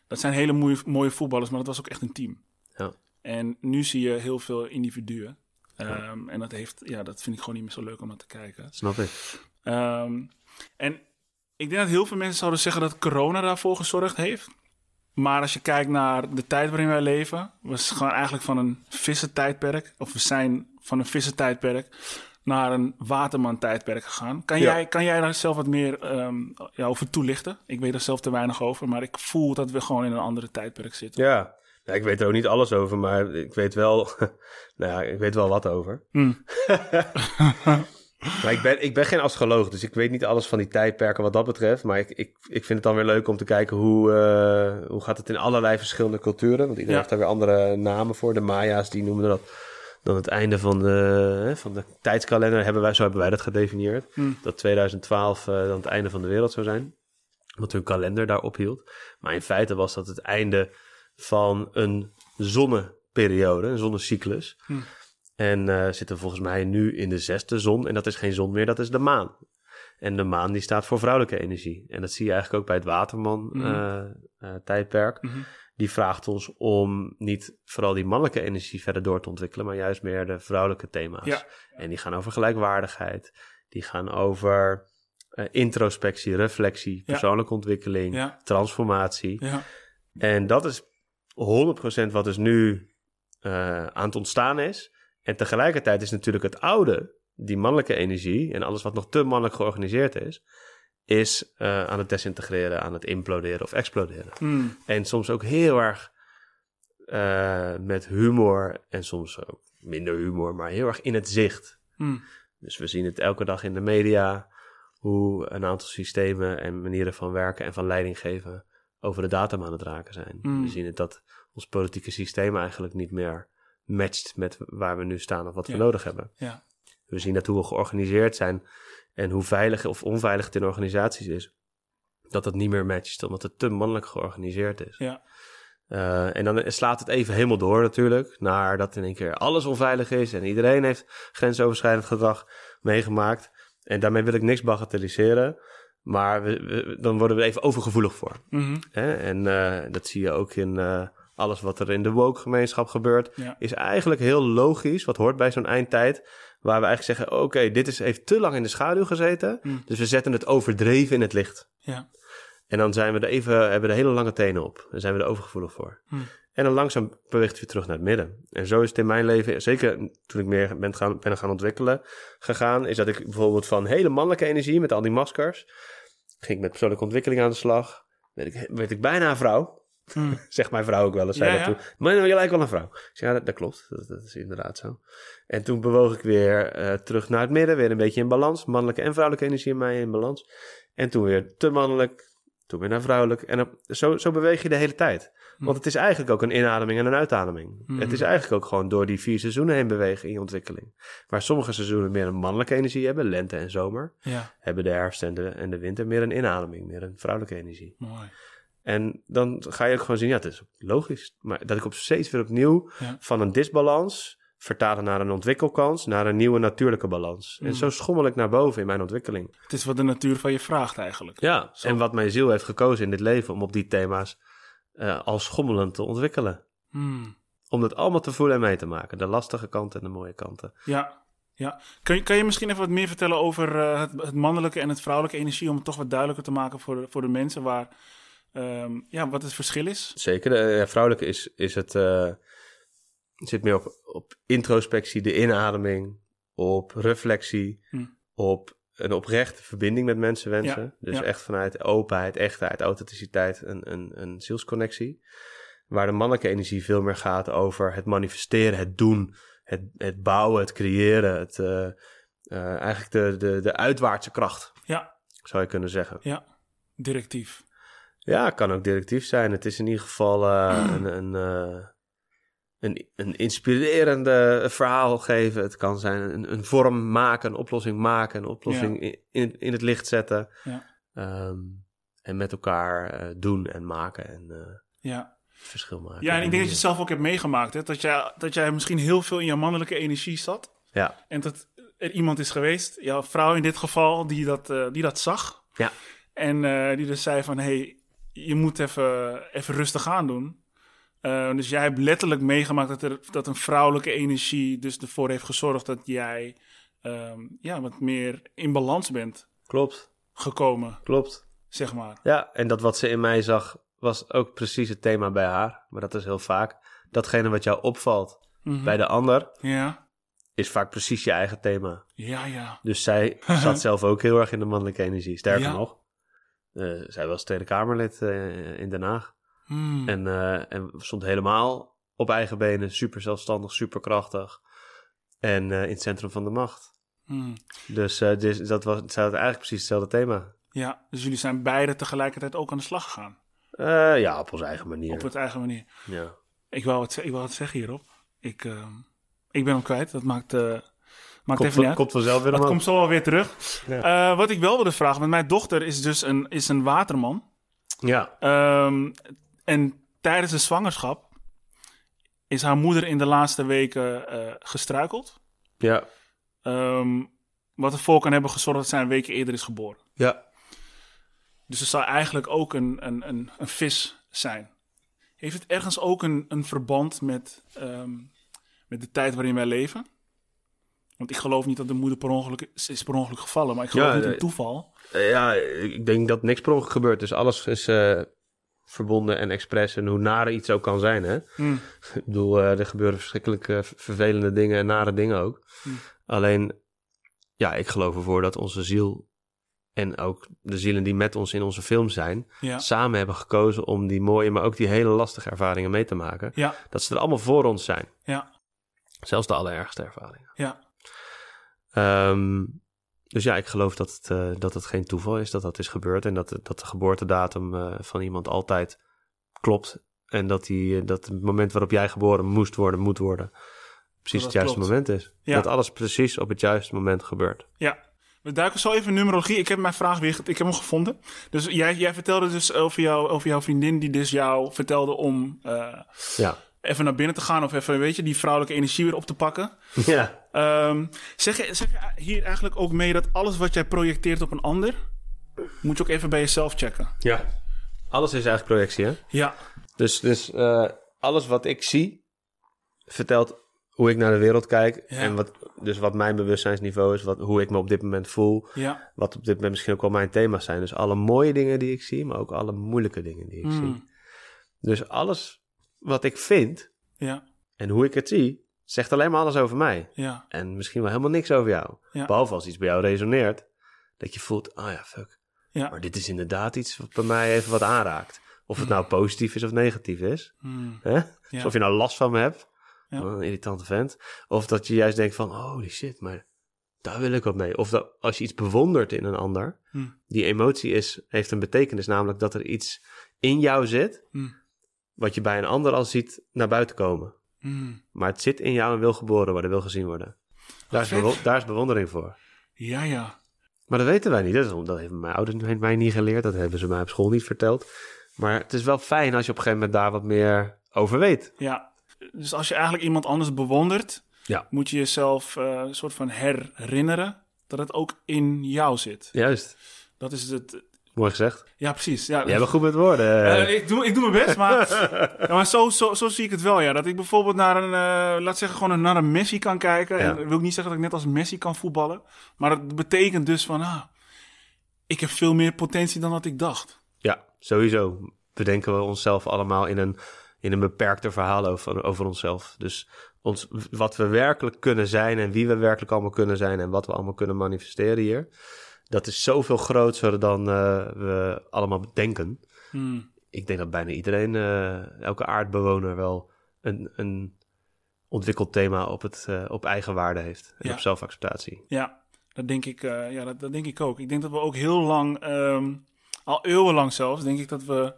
Dat zijn hele mooie, mooie voetballers, maar dat was ook echt een team. Ja. En nu zie je heel veel individuen. Ehm, En dat, heeft, ja, dat vind ik gewoon niet meer zo leuk om naar te kijken. Snap ik. Ehm, en ik denk dat heel veel mensen zouden zeggen dat corona daarvoor gezorgd heeft. Maar als je kijkt naar de tijd waarin wij leven, we zijn gewoon eigenlijk van een vissentijdperk, of we zijn van een vissentijdperk naar een waterman-tijdperk gegaan. Kan, Ja. jij, kan jij daar zelf wat meer ehm, ja, over toelichten? Ik weet er zelf te weinig over, maar ik voel dat we gewoon in een andere tijdperk zitten. Ja. ja. Ik weet er ook niet alles over, maar ik weet wel... nou ja, ik weet wel wat over. Hmm. Maar ik ben, ik ben geen astroloog, dus ik weet niet alles van die tijdperken wat dat betreft. Maar ik, ik, ik vind het dan weer leuk om te kijken hoe, eh, hoe gaat het in allerlei verschillende culturen. Want iedereen Ja. heeft daar weer andere namen voor. De Maya's, die noemen dat dan het einde van de, van de tijdskalender. Hebben wij, zo hebben wij dat gedefinieerd. Hmm. Dat 2012 eh, dan het einde van de wereld zou zijn. Wat hun kalender daar ophield. Maar in feite was dat het einde van een zonneperiode, een zonnecyclus. Hmm. En eh zitten volgens mij nu in de zesde zon. En dat is geen zon meer, dat is de maan. En de maan die staat voor vrouwelijke energie. En dat zie je eigenlijk ook bij het Waterman-tijdperk. Mhm. Die vraagt ons om niet vooral die mannelijke energie verder door te ontwikkelen, maar juist meer de vrouwelijke thema's. Ja. En die gaan over gelijkwaardigheid. Die gaan over eh, introspectie, reflectie, persoonlijke ontwikkeling, Ja. transformatie. Ja. En dat is 100% wat dus nu eh, aan het ontstaan is. En tegelijkertijd is natuurlijk het oude, die mannelijke energie en alles wat nog te mannelijk georganiseerd is, is eh, aan het desintegreren, aan het imploderen of exploderen. Hmm. En soms ook heel erg eh, met humor en soms ook minder humor, maar heel erg in het zicht. Hmm. Dus we zien het elke dag in de media, hoe een aantal systemen en manieren van werken en van leiding geven over de datum aan het raken zijn. Mm. We zien het dat ons politieke systeem eigenlijk niet meer matcht met waar we nu staan of wat Ja. we nodig hebben. Ja. We zien dat hoe we georganiseerd zijn en hoe veilig of onveilig het in organisaties is, dat dat niet meer matcht, omdat het te mannelijk georganiseerd is. Ja. Eh, en dan slaat het even helemaal door natuurlijk, naar dat in één keer alles onveilig is en iedereen heeft grensoverschrijdend gedrag meegemaakt. En daarmee wil ik niks bagatelliseren, maar we, we- dan worden we even overgevoelig voor. Mhm. En eh, dat zie je ook in eh, alles wat er in de woke-gemeenschap gebeurt. Ja. Is eigenlijk heel logisch, wat hoort bij zo'n eindtijd. Waar we eigenlijk zeggen, oké, dit is, heeft te lang in de schaduw gezeten. Mm. Dus we zetten het overdreven in het licht. Ja. En dan zijn we er even, hebben we er hele lange tenen op. Dan zijn we er overgevoelig voor. Hmm. En dan langzaam beweegt het weer terug naar het midden. En zo is het in mijn leven, zeker toen ik meer ben gaan, ben gaan ontwikkelen gegaan, is dat ik bijvoorbeeld van hele mannelijke energie met al die maskers, ging ik met persoonlijke ontwikkeling aan de slag. Werd ik, werd ik bijna een vrouw. Hmm. Zegt mijn vrouw ook wel eens. Ja, zei ja. dat toen. Maar nou, je lijkt wel een vrouw. Ik zei, ja, dat, dat klopt. Dat, dat is inderdaad zo. En toen bewoog ik weer eh, terug naar het midden. Weer een beetje in balans. Mannelijke en vrouwelijke energie in mij in balans. En toen weer te mannelijk, toen weer naar vrouwelijk. En op- zo, zo beweeg je de hele tijd. Want het is eigenlijk ook een inademing en een uitademing. Mhm. Het is eigenlijk ook gewoon door die vier seizoenen heen bewegen in je ontwikkeling. Waar sommige seizoenen meer een mannelijke energie hebben, lente en zomer, Ja, hebben de herfst en de, en de winter meer een inademing, meer een vrouwelijke energie. mooi. En dan ga je ook gewoon zien, ja, het is logisch. Maar dat ik op steeds weer opnieuw Ja. van een disbalans vertalen naar een ontwikkelkans, naar een nieuwe natuurlijke balans. Mm. En zo schommel ik naar boven in mijn ontwikkeling. Het is wat de natuur van je vraagt eigenlijk. Ja, Zo. en wat mijn ziel heeft gekozen in dit leven om op die thema's eh als schommelend te ontwikkelen. Hmm. Om dat allemaal te voelen en mee te maken. De lastige kanten en de mooie kanten. Ja, ja. Kan, je, kan je misschien even wat meer vertellen over eh, het, het mannelijke en het vrouwelijke energie, om het toch wat duidelijker te maken voor voor de mensen waar, ehm, ja, wat het verschil is? Zeker, de ja, vrouwelijke is, is het, eh, zit meer op, op introspectie, de inademing, op reflectie, Hm. op een oprechte verbinding met mensen wensen. Ja, dus ja. echt vanuit openheid, echtheid, authenticiteit, een, een, een zielsconnectie. Waar de mannelijke energie veel meer gaat over het manifesteren, het doen, het, het bouwen, het creëren, het, eh, eh, eigenlijk de, de, de uitwaartse kracht, Ja, zou je kunnen zeggen. ja. Directief. Ja, het kan ook directief zijn. Het is in ieder geval eh, een, een, eh, een, een inspirerende verhaal geven. Het kan zijn een, een vorm maken, een oplossing maken, een oplossing in, in, in het licht zetten. Ja. Ehm, en met elkaar eh, doen en maken en Ja. verschil maken. ja, en ik denk dat je het zelf ook hebt meegemaakt. Hè? Dat, jij, dat jij misschien heel veel in je mannelijke energie zat. Ja, En dat er iemand is geweest, jouw vrouw in dit geval, die dat, die dat zag. ja, En die dus zei van, hey, je moet even, even rustig aan doen. Eh, dus jij hebt letterlijk meegemaakt dat, er, dat een vrouwelijke energie dus ervoor heeft gezorgd dat jij ehm, ja, wat meer in balans bent klopt, gekomen, klopt. zeg maar. Ja, en dat wat ze in mij zag was ook precies het thema bij haar. Maar dat is heel vaak. Datgene wat jou opvalt Mhm. bij de ander Ja, is vaak precies je eigen thema. ja, ja. Dus zij zat zelf ook heel erg in de mannelijke energie. Sterker Ja. nog, zij was Tweede Kamerlid eh, in Den Haag. Hmm. En, eh, en stond helemaal op eigen benen, super zelfstandig, super krachtig. En eh, in het centrum van de macht. Hmm. Dus, eh, dus dat was, had eigenlijk precies hetzelfde thema. Ja, dus jullie zijn beide tegelijkertijd ook aan de slag gegaan. Eh, ja, op onze eigen manier. Op het eigen manier. Ja. Ik wou wat, ik wou wat zeggen hierop. Ik, ehm, ik ben hem kwijt. Dat maakt, eh, maakt Komt, even komt vanzelf weer Dat komt zo wel weer terug. Ja. Eh, wat ik wel wilde vragen, want mijn dochter is dus een, is een waterman. Ja, Ehm, en tijdens de zwangerschap is haar moeder in de laatste weken eh, gestruikeld. ja, Ehm, wat ervoor kan hebben gezorgd dat zij een week eerder is geboren. ja. Dus het zou eigenlijk ook een, een, een, een vis zijn. Heeft het ergens ook een, een verband met, ehm, met de tijd waarin wij leven? Want ik geloof niet dat de moeder per ongeluk is, per ongeluk gevallen, maar ik geloof Ja, niet in nee. toeval. Eh, ja, ik denk dat niks per ongeluk gebeurt. Dus alles is eh, verbonden en expres. En hoe nare iets ook kan zijn, hè. Hmm. Ik bedoel, eh, er gebeuren verschrikkelijk eh, vervelende dingen en nare dingen ook. Hmm. Alleen, ja, ik geloof ervoor dat onze ziel en ook de zielen die met ons in onze film zijn, Ja. samen hebben gekozen om die mooie, maar ook die hele lastige ervaringen mee te maken. Ja, Dat ze er allemaal voor ons zijn. ja, Zelfs de allerergste ervaringen. ja. Ehm, dus ja, ik geloof dat het, eh, dat het geen toeval is dat dat is gebeurd. En dat, dat de geboortedatum eh, van iemand altijd klopt. En dat, die, eh, dat het moment waarop jij geboren moest worden, moet worden, precies het juiste klopt. moment is. Ja. Dat alles precies op het juiste moment gebeurt. Ja, we duiken zo even numerologie. Ik heb mijn vraag weer, ik heb hem gevonden. Dus jij, jij vertelde dus over, jou, over jouw vriendin die dus jou vertelde om Ja. Even naar binnen te gaan of even, weet je, die vrouwelijke energie weer op te pakken. ja. Ehm, zeg, je, zeg je hier eigenlijk ook mee dat alles wat jij projecteert op een ander, moet je ook even bij jezelf checken? Ja. Alles is eigenlijk projectie, hè? Ja, Dus, dus eh, alles wat ik zie, vertelt hoe ik naar de wereld kijk. Ja. En wat, dus wat mijn bewustzijnsniveau is, wat, hoe ik me op dit moment voel. ja. Wat op dit moment misschien ook wel mijn thema's zijn. Dus alle mooie dingen die ik zie, maar ook alle moeilijke dingen die ik zie. Hmm. Dus alles wat ik vind Ja, en hoe ik het zie, zegt alleen maar alles over mij. ja, En misschien wel helemaal niks over jou. Ja. Behalve als iets bij jou resoneert, dat je voelt, ah ja, fuck. ja. Maar dit is inderdaad iets wat bij mij even wat aanraakt. Of het nou positief is of negatief is. Hmm. Hè? Dus of je nou last van me hebt, een irritante vent. Of dat je juist denkt van, holy shit, maar daar wil ik wat mee. Of dat als je iets bewondert in een ander, Hm. die emotie is, heeft een betekenis, namelijk dat er iets in jou zit. Wat je bij een ander al ziet naar buiten komen. Mm. Maar het zit in jou en wil geboren worden, wil gezien worden. Daar is, daar is bewondering voor. Ja, ja. Maar dat weten wij niet. Dat, is- dat hebben mijn ouders mij niet geleerd. Dat hebben ze mij op school niet verteld. Maar het is wel fijn als je op een gegeven moment daar wat meer over weet. Ja. Dus als je eigenlijk iemand anders bewondert, Ja. moet je jezelf eh, een soort van herinneren dat het ook in jou zit. Juist. Dat is het. Mooi gezegd. Ja, precies. Ja, Jij bent goed met woorden. Ik, doe, ik doe mijn best, maar, ja, maar zo, zo, zo zie ik het wel. Ja. Dat ik bijvoorbeeld naar een, eh, laat zeggen, gewoon naar een Messi kan kijken. Ja. En dat wil ik niet zeggen dat ik net als Messi kan voetballen. Maar dat betekent dus van, ah, ik heb veel meer potentie dan dat ik dacht. Ja, sowieso bedenken we onszelf allemaal in een, in een beperkter verhaal over, over onszelf. Dus ons, wat we werkelijk kunnen zijn en wie we werkelijk allemaal kunnen zijn en wat we allemaal kunnen manifesteren hier. Dat is zoveel groter dan eh, we allemaal bedenken. Hmm. Ik denk dat bijna iedereen, eh, elke aardbewoner wel een, een ontwikkeld thema op, het, eh, op eigenwaarde heeft. En Ja. op zelfacceptatie. Ja, dat denk ik, ja dat, dat denk ik ook. Ik denk dat we ook heel lang, ehm, al eeuwenlang zelfs, denk ik dat we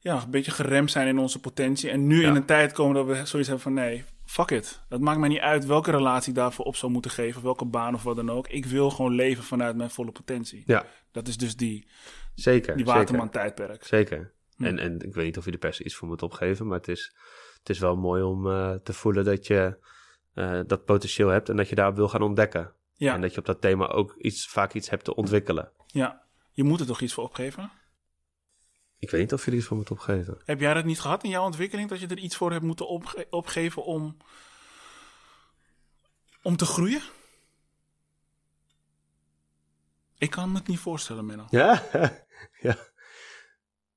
ja, een beetje geremd zijn in onze potentie. En nu Ja. in een tijd komen dat we zoiets hebben van nee, fuck it. Het maakt mij niet uit welke relatie ik daarvoor op zou moeten geven, of welke baan of wat dan ook. Ik wil gewoon leven vanuit mijn volle potentie. Ja, Dat is dus die, zeker. die zeker. Waterman-tijdperk. Zeker. Hm. En, en ik weet niet of je er per se iets voor moet opgeven, maar het is, het is wel mooi om eh, te voelen dat je eh, dat potentieel hebt en dat je daarop wil gaan ontdekken. Ja, En dat je op dat thema ook iets, vaak iets hebt te ontwikkelen. ja, je moet er toch iets voor opgeven? Ik weet niet of je er iets voor moet opgeven. Heb jij dat niet gehad in jouw ontwikkeling? Dat je er iets voor hebt moeten opge- opgeven om, om te groeien? Ik kan me het niet voorstellen, Menno. Ja? ja.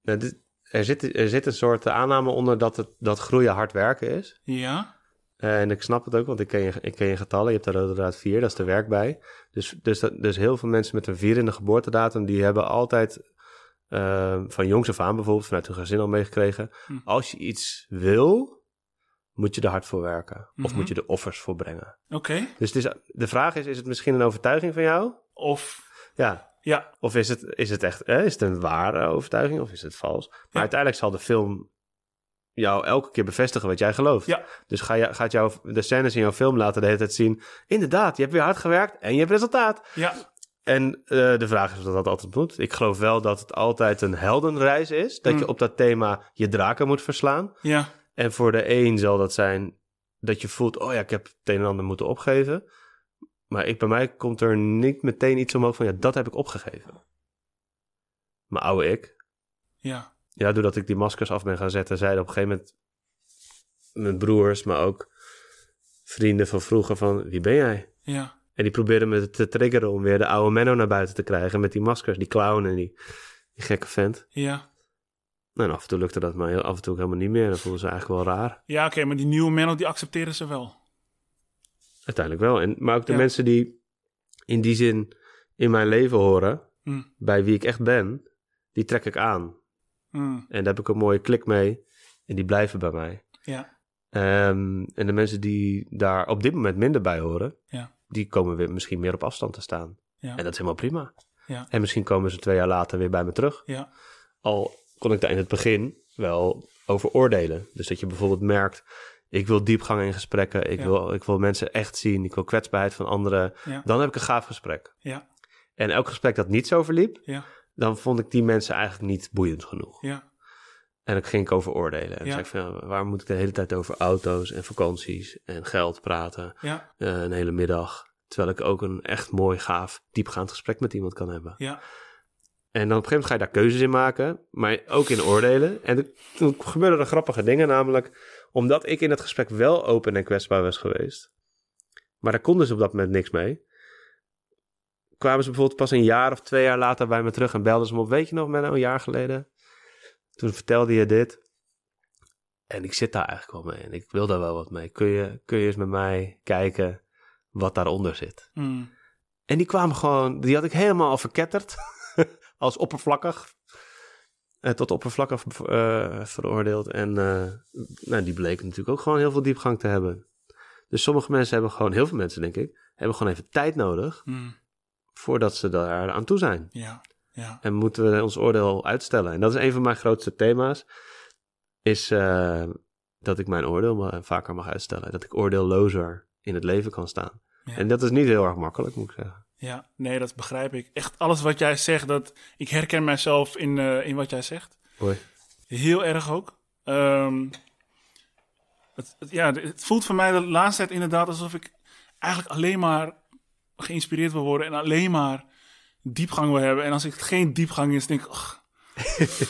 Nou, dit- er, zit, er zit een soort aanname onder dat, het, dat groeien hard werken is. Ja? En ik snap het ook, want ik ken je, ik ken je getallen. Je hebt rode draad 4, dat is de werk bij. Dus, dus, dat, dus heel veel mensen met een 4 in de geboortedatum... die hebben altijd eh, van jongs af aan bijvoorbeeld... vanuit hun gezin al meegekregen... Hm. als je iets wil, moet je er hard voor werken. Of Mhm. moet je er offers voor brengen. Oké. Dus het is, de vraag is, is het misschien een overtuiging van jou? Of, Ja. ja, Of is het, is het echt is het een ware overtuiging of is het vals? Maar Ja. uiteindelijk zal de film jou elke keer bevestigen wat jij gelooft. Ja. Dus ga je, gaat jou de scènes in jouw film laten de hele tijd zien... inderdaad, je hebt weer hard gewerkt en je hebt resultaat. ja, En eh, de vraag is of dat altijd moet. Ik geloof wel dat het altijd een heldenreis is. Dat Mm. je op dat thema je draken moet verslaan. ja, En voor de een zal dat zijn dat je voelt... oh ja, ik heb het een en ander moeten opgeven. Maar ik, bij mij komt er niet meteen iets omhoog van... ja, dat heb ik opgegeven. Mijn oude ik. ja, Ja, doordat ik die maskers af ben gaan zetten... zeiden op een gegeven moment mijn broers... maar ook vrienden van vroeger van... wie ben jij? ja, En die probeerden me te triggeren om weer de oude Menno naar buiten te krijgen... met die maskers, die clown en die, die gekke vent. ja. Nou, en af en toe lukte dat, maar af en toe ook helemaal niet meer. Dan voelden ze eigenlijk wel raar. Ja, oké, maar die nieuwe Menno, die accepteren ze wel. Uiteindelijk wel. En, maar ook de Ja. mensen die in die zin in mijn leven horen, Hm, bij wie ik echt ben, die trek ik aan. hm, En daar heb ik een mooie klik mee en die blijven bij mij. ja, Ehm, en de mensen die daar op dit moment minder bij horen, Ja. Die komen weer misschien meer op afstand te staan. Ja. En dat is helemaal prima. Ja. En misschien komen ze twee jaar later weer bij me terug. ja, Al kon ik daar in het begin wel over oordelen. Dus dat je bijvoorbeeld merkt, ik wil diepgang in gesprekken, ik, wil, ik wil mensen echt zien, ik wil kwetsbaarheid van anderen. Dan heb ik een gaaf gesprek. ja, En elk gesprek dat niet zo verliep, ja, dan vond ik die mensen eigenlijk niet boeiend genoeg. ja, En dan ging ik over oordelen. En Ja. zei ik van, ja, waarom moet ik de hele tijd over auto's en vakanties en geld praten? ja, eh, een hele middag. Terwijl ik ook een echt mooi, gaaf, diepgaand gesprek met iemand kan hebben. ja, En dan op een gegeven moment ga je daar keuzes in maken, maar ook in oordelen. En toen gebeurden er grappige dingen, namelijk omdat ik in het gesprek wel open en kwetsbaar was geweest. Maar daar konden ze op dat moment niks mee. Kwamen ze bijvoorbeeld pas een jaar of twee jaar later bij me terug en belden ze me op. Weet je nog, Menno, een jaar geleden? Toen vertelde je dit. En ik zit daar eigenlijk wel mee en ik wil daar wel wat mee. Kun je, kun je eens met mij kijken wat daaronder zit? hm, En die kwamen gewoon, die had ik helemaal al verketterd. als oppervlakkig. Eh, tot oppervlakkig eh, veroordeeld. En eh, nou, die bleken natuurlijk ook gewoon heel veel diepgang te hebben. Dus sommige mensen hebben gewoon, heel veel mensen denk ik, hebben gewoon even tijd nodig Mm, voordat ze daar aan toe zijn. ja, ja. En moeten we ons oordeel uitstellen. En dat is een van mijn grootste thema's, is eh, dat ik mijn oordeel vaker mag uitstellen. Dat ik oordeellozer in het leven kan staan. Ja. En dat is niet heel erg makkelijk, moet ik zeggen. Ja, nee, dat begrijp ik. Echt alles wat jij zegt, dat, ik herken mijzelf in, eh, in wat jij zegt. Hoi. Heel erg ook. Ehm, het, het- ja, het voelt voor mij de laatste tijd inderdaad alsof ik eigenlijk alleen maar geïnspireerd wil worden en alleen maar diepgang wil hebben. En als het geen diepgang is, denk ik,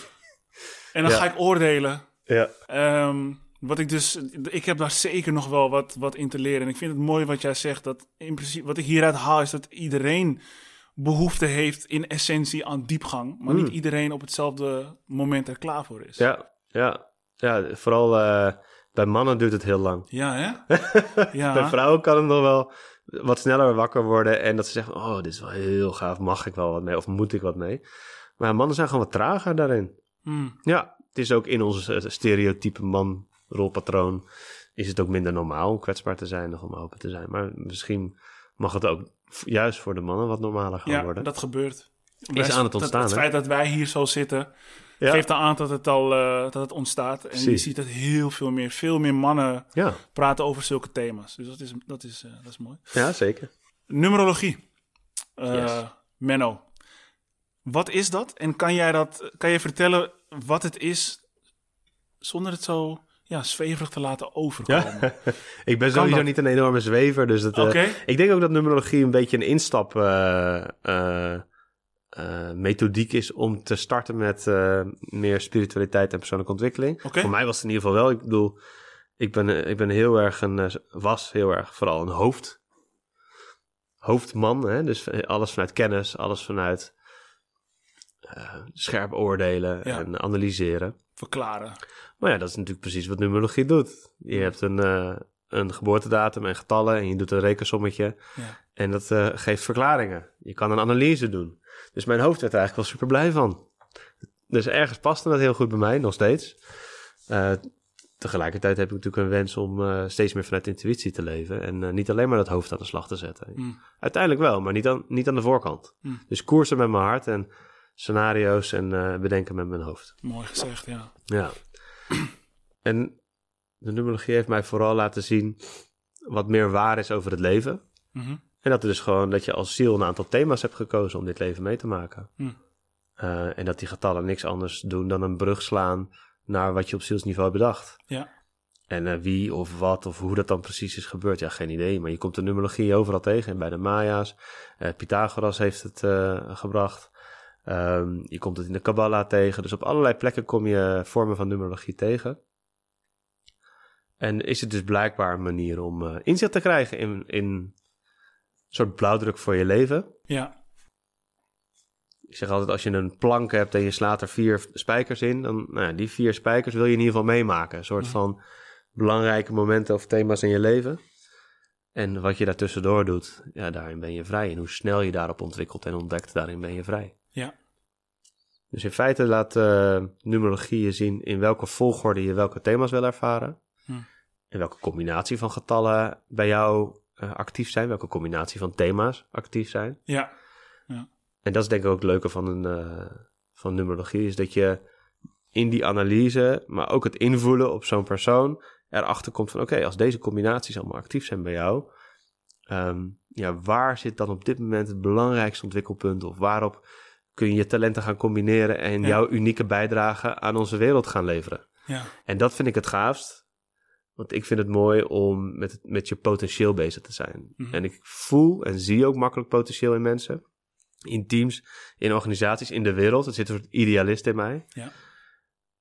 en dan Ja. ga ik oordelen. Ja. Ehm, wat ik dus, ik heb daar zeker nog wel wat, wat in te leren. En ik vind het mooi wat jij zegt. Dat in principe, wat ik hieruit haal, is dat iedereen behoefte heeft in essentie aan diepgang. Maar Mm. niet iedereen op hetzelfde moment er klaar voor is. Ja, ja. ja vooral eh, bij mannen duurt het heel lang. Ja, hè? Ja. Bij vrouwen kan het nog wel wat sneller wakker worden en dat ze zeggen, oh, dit is wel heel gaaf, mag ik wel wat mee of moet ik wat mee? Maar mannen zijn gewoon wat trager daarin. Mm, Ja, het is ook in onze eh, stereotype man-rolpatroon is het ook minder normaal om kwetsbaar te zijn of om open te zijn. Maar misschien mag het ook juist voor de mannen wat normaler gaan ja, worden. dat gebeurt. Is aan het ontstaan, Het feit dat wij hier zo zitten, Ja. geeft aan dat het al eh, dat het ontstaat. En je ziet dat heel veel meer, veel meer mannen Ja, praten over zulke thema's. Dus dat is, dat is, eh, dat is mooi. ja, zeker. Numerologie. Yes. Menno. Wat is dat? En kan jij, dat, kan je vertellen wat het is zonder het zo ja, zweverig te laten overkomen? Ik ben sowieso dat? niet een enorme zwever, dus dat, Oké. ik denk ook dat numerologie een beetje een instap eh, methodiek is om te starten met eh, meer spiritualiteit en persoonlijke ontwikkeling. Voor mij was het in ieder geval wel. Ik bedoel, ik ben, eh, ik ben heel erg een, was heel erg vooral een hoofd, hoofdman. Hè? Dus alles vanuit kennis, alles vanuit eh, scherp oordelen Ja. en analyseren. Verklaren. Maar ja, dat is natuurlijk precies wat numerologie doet. Je hebt een, een geboortedatum en getallen en je doet een rekensommetje. Ja. En dat geeft verklaringen. Je kan een analyse doen. Dus mijn hoofd werd er eigenlijk wel super blij van. Dus ergens paste dat heel goed bij mij, nog steeds. Eh, tegelijkertijd heb ik natuurlijk een wens om eh, steeds meer vanuit intuïtie te leven. En eh, niet alleen maar dat hoofd aan de slag te zetten. Mm. Uiteindelijk wel, maar niet aan, niet aan de voorkant. Mm. Dus koersen met mijn hart en scenario's en bedenken met mijn hoofd. Mooi gezegd, ja. Ja. En de numerologie heeft mij vooral laten zien wat meer waar is over het leven. Mhm. En dat er dus gewoon dat je als ziel een aantal thema's hebt gekozen om dit leven mee te maken. Hm. Eh, en dat die getallen niks anders doen dan een brug slaan naar wat je op zielsniveau bedacht. Ja. En eh, wie of wat of hoe dat dan precies is gebeurd, ja, geen idee. Maar je komt de numerologie overal tegen. En bij de Maya's, eh, Pythagoras heeft het gebracht. Ehm, je komt het in de Kabbalah tegen. Dus op allerlei plekken kom je vormen van numerologie tegen. En is het dus blijkbaar een manier om inzicht te krijgen in, in soort blauwdruk voor je leven. Ja. Ik zeg altijd, als je een plank hebt en je slaat er vier spijkers in, dan nou ja, die vier spijkers wil je in ieder geval meemaken. Een soort van belangrijke momenten of thema's in je leven. En wat je daartussendoor doet, ja, daarin ben je vrij. En hoe snel je daarop ontwikkelt en ontdekt, daarin ben je vrij. Ja. Dus in feite laat eh, numerologie je zien in welke volgorde je welke thema's wil ervaren. Hm. En welke combinatie van getallen bij jou eh, actief zijn. Welke combinatie van thema's actief zijn. Ja. En dat is denk ik ook het leuke van, een, eh, van numerologie. Is dat je in die analyse, maar ook het invullen op zo'n persoon... erachter komt van oké, als deze combinaties allemaal actief zijn bij jou... ehm, ja, waar zit dan op dit moment het belangrijkste ontwikkelpunt? Of waarop kun je je talenten gaan combineren... en Ja. jouw unieke bijdrage aan onze wereld gaan leveren? Ja. En dat vind ik het gaafst. Want ik vind het mooi om met, met je potentieel bezig te zijn. Mhm. En ik voel en zie ook makkelijk potentieel in mensen. In teams, in organisaties, in de wereld. Er zit een soort idealist in mij. Ja.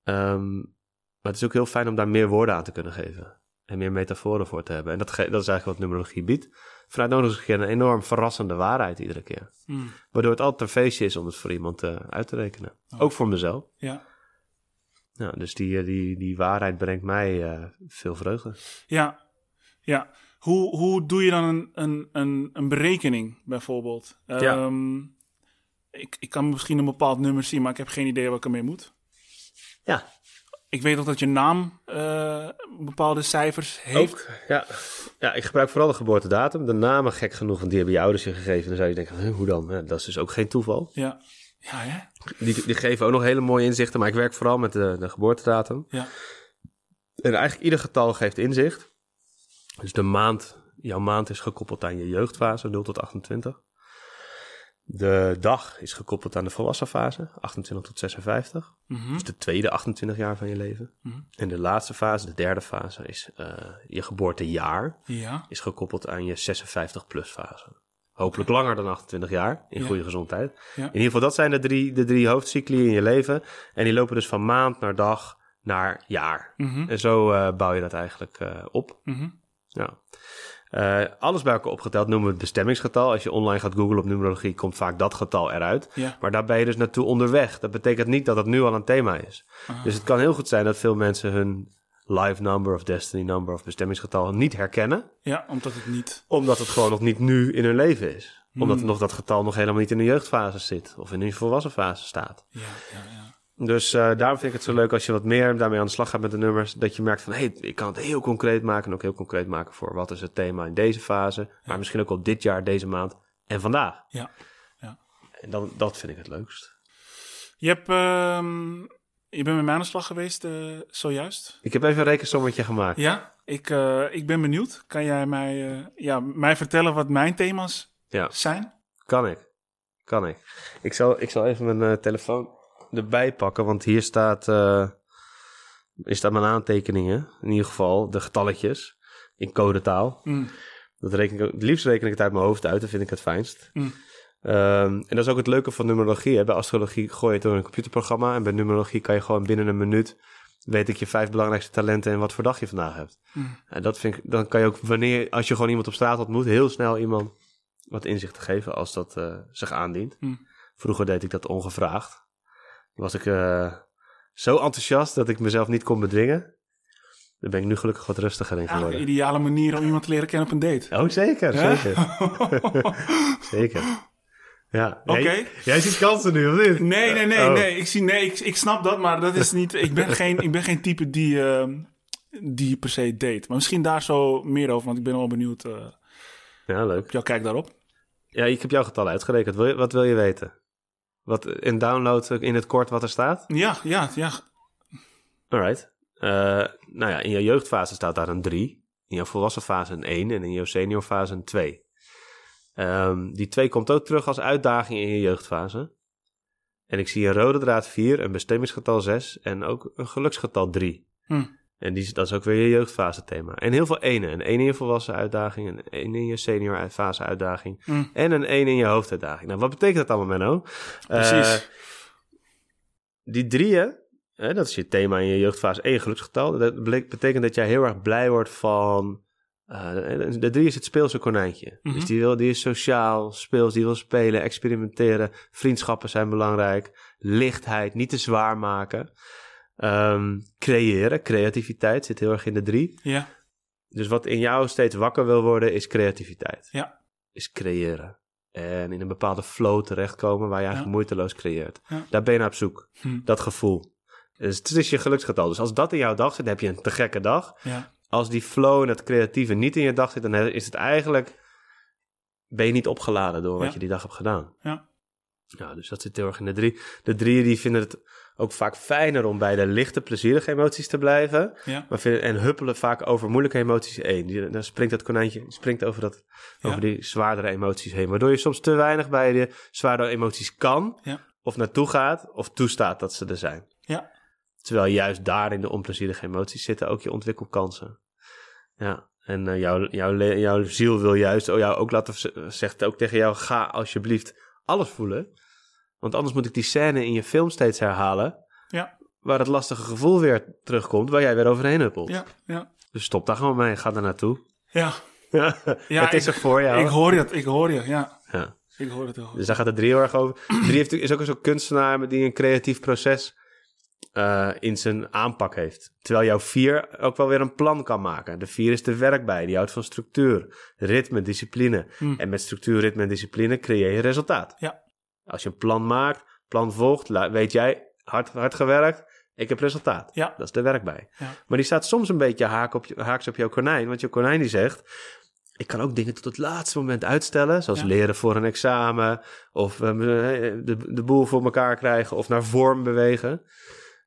Ehm, maar het is ook heel fijn om daar meer woorden aan te kunnen geven. En meer metaforen voor te hebben. En dat, dat is eigenlijk wat numerologie biedt. Vanuit numerologie een enorm verrassende waarheid iedere keer. Mm. Waardoor het altijd een feestje is om het voor iemand eh, uit te rekenen. Oh. Ook voor mezelf. Ja. Ja, dus die, eh, die, die waarheid brengt mij eh, veel vreugde. Ja. Ja. Hoe, hoe doe je dan een, een, een, een berekening, bijvoorbeeld? Ja. Ehm, ik, ik kan misschien een bepaald nummer zien, maar ik heb geen idee wat ik ermee moet. Ja, ik weet ook dat je naam eh, bepaalde cijfers heeft. Ook, ja. ja, ik gebruik vooral de geboortedatum. De namen, gek genoeg, want die hebben je ouders je gegeven. Dan zou je denken, hoe dan? Ja, dat is dus ook geen toeval. Ja. Ja, hè? Die, die geven ook nog hele mooie inzichten, maar ik werk vooral met de, de geboortedatum. Ja. En eigenlijk ieder getal geeft inzicht. Dus de maand, jouw maand is gekoppeld aan je jeugdfase, 0 tot 28. De dag is gekoppeld aan de volwassen fase, 28 tot 56. Mhm. Dus de tweede 28 jaar van je leven. Mhm. En de laatste fase, de derde fase, is eh, je geboortejaar. Ja. Is gekoppeld aan je 56 plus fase. Hopelijk langer dan 28 jaar, in Ja. goede gezondheid. Ja. In ieder geval, dat zijn de drie, de drie hoofdcycli in je leven. En die lopen dus van maand naar dag naar jaar. Mhm. En zo eh, bouw je dat eigenlijk eh, op. Mhm. Ja. Eh, alles bij elkaar opgeteld noemen we het bestemmingsgetal. Als je online gaat googlen op numerologie, komt vaak dat getal eruit. Ja. Maar daar ben je dus naartoe onderweg. Dat betekent niet dat het nu al een thema is. Ah. Dus het kan heel goed zijn dat veel mensen hun life number of destiny number of bestemmingsgetal niet herkennen. ja, omdat het niet... Omdat het gewoon nog niet nu in hun leven is. Omdat Hmm. nog dat getal nog helemaal niet in de jeugdfase zit. Of in de volwassen fase staat. Ja, ja, ja. Dus eh, daarom vind ik het zo leuk als je wat meer daarmee aan de slag gaat met de nummers. Dat je merkt van, hé, hey, ik kan het heel concreet maken. En ook heel concreet maken voor wat is het thema in deze fase. Maar misschien ook op dit jaar, deze maand en vandaag. Ja. En dan, dat vind ik het leukst. Je hebt... ehm, je bent met mij aan de slag geweest eh, zojuist. Ik heb even een rekensommetje gemaakt. Ja, ik, eh, ik ben benieuwd. Kan jij mij, eh, ja, mij vertellen wat mijn thema's Ja, zijn? kan ik. Kan ik. Ik zal, ik zal even mijn telefoon erbij pakken. Want hier staat, hier staat mijn aantekeningen. In ieder geval de getalletjes in codetaal. Mm. Dat reken ik, het liefst reken ik het uit mijn hoofd uit, dan vind ik het fijnst. Mm. Ehm, en dat is ook het leuke van numerologie. Hè. Bij astrologie gooi je het door een computerprogramma. En bij numerologie kan je gewoon binnen een minuut... weet ik je vijf belangrijkste talenten en wat voor dag je vandaag hebt. Mm. En dat vind ik, dan kan je ook wanneer, als je gewoon iemand op straat ontmoet... heel snel iemand wat inzicht te geven als dat eh, zich aandient. Mm. Vroeger deed ik dat ongevraagd. Dan was ik eh, zo enthousiast dat ik mezelf niet kon bedwingen. Daar ben ik nu gelukkig wat rustiger in geworden. een ideale manier om iemand te leren kennen op een date. Oh, zeker, Ja? zeker. Zeker. Ja. Oké. Jij, jij ziet kansen nu, of niet? Nee, nee, nee, Oh. nee. Ik, zie, nee ik, ik snap dat, maar dat is niet. Ik ben geen, ik ben geen type die, ehm, die per se date. Maar misschien daar zo meer over, want ik ben wel benieuwd eh, Ja, leuk. jouw kijk daarop. Ja, ik heb jouw getal uitgerekend. Wil je, wat wil je weten? Wat in download in het kort wat er staat? Ja, ja, ja. Alright. Eh, nou ja, in je jeugdfase staat daar een 3. In je volwassen fase een 1 en in je seniorfase een 2. Ehm, die 2 komt ook terug als uitdaging in je jeugdfase. En ik zie een rode draad 4, een bestemmingsgetal 6 en ook een geluksgetal 3. Hm. En die, dat is ook weer je jeugdfase thema. En heel veel enen. Een 1 in je volwassen uitdaging, een 1 in je senior fase uitdaging Hm. en een 1 in je hoofduitdaging. Nou, wat betekent dat allemaal, Menno? Precies. Eh, die drieën, hè, dat is je thema in je jeugdfase en je geluksgetal. Dat betekent dat jij heel erg blij wordt van... eh, de drie is het speelse konijntje. Mhm. Dus die, wil, die is sociaal, speels, die wil spelen, experimenteren. Vriendschappen zijn belangrijk. Lichtheid, niet te zwaar maken. Ehm, creëren, creativiteit zit heel erg in de drie. Ja, Dus wat in jou steeds wakker wil worden, is creativiteit. Ja. Is creëren. En in een bepaalde flow terechtkomen waar je eigenlijk Ja. moeiteloos creëert. Ja. Daar ben je naar op zoek. Hm. Dat gevoel. Dus het is je geluksgetal. Dus als dat in jouw dag zit, dan heb je een te gekke dag. ja. Als die flow en het creatieve niet in je dag zit, dan is het eigenlijk... Ben je niet opgeladen door wat Ja. je die dag hebt gedaan. Ja. Ja, dus dat zit heel erg in de drie. De drieën die vinden het ook vaak fijner om bij de lichte, plezierige emoties te blijven. Ja. Maar vinden, en huppelen vaak over moeilijke emoties heen. Dan springt dat konijntje springt over, dat, Ja. over die zwaardere emoties heen. Waardoor je soms te weinig bij de zwaardere emoties kan. Ja. Of naartoe gaat. Of toestaat dat ze er zijn. Ja. Terwijl juist daar in de onplezierige emoties zitten ook je ontwikkelkansen. Ja. En eh, jouw, jouw, jouw ziel wil juist oh, jou ook laten, zegt ook tegen jou, ga alsjeblieft alles voelen. Want anders moet ik die scène in je film steeds herhalen. Ja. Waar het lastige gevoel weer terugkomt, waar jij weer overheen huppelt. Ja, ja. Dus stop daar gewoon mee, ga daar naartoe. Ja, Ja, Ja, het is ik- er voor jou. ik hoor het, ik hoor je, ja. Ja. Ik hoor het goed. Dus daar gaat het drie heel erg over. Drie heeft, is ook een soort kunstenaar die een creatief proces eh, in zijn aanpak heeft. Terwijl jouw vier ook wel weer een plan kan maken. De vier is de werkbij, die houdt van structuur, ritme, discipline. Hm. En met structuur, ritme en discipline creëer je resultaat. Ja. Als je een plan maakt, plan volgt, weet jij, hard, hard gewerkt. Ik heb resultaat. Ja. Dat is de werk bij. Ja. Maar die staat soms een beetje haak op je, haaks op jouw konijn. Want je konijn die zegt... Ik kan ook dingen tot het laatste moment uitstellen. Zoals Ja. leren voor een examen. Of eh, de, de boel voor elkaar krijgen. Of naar vorm bewegen.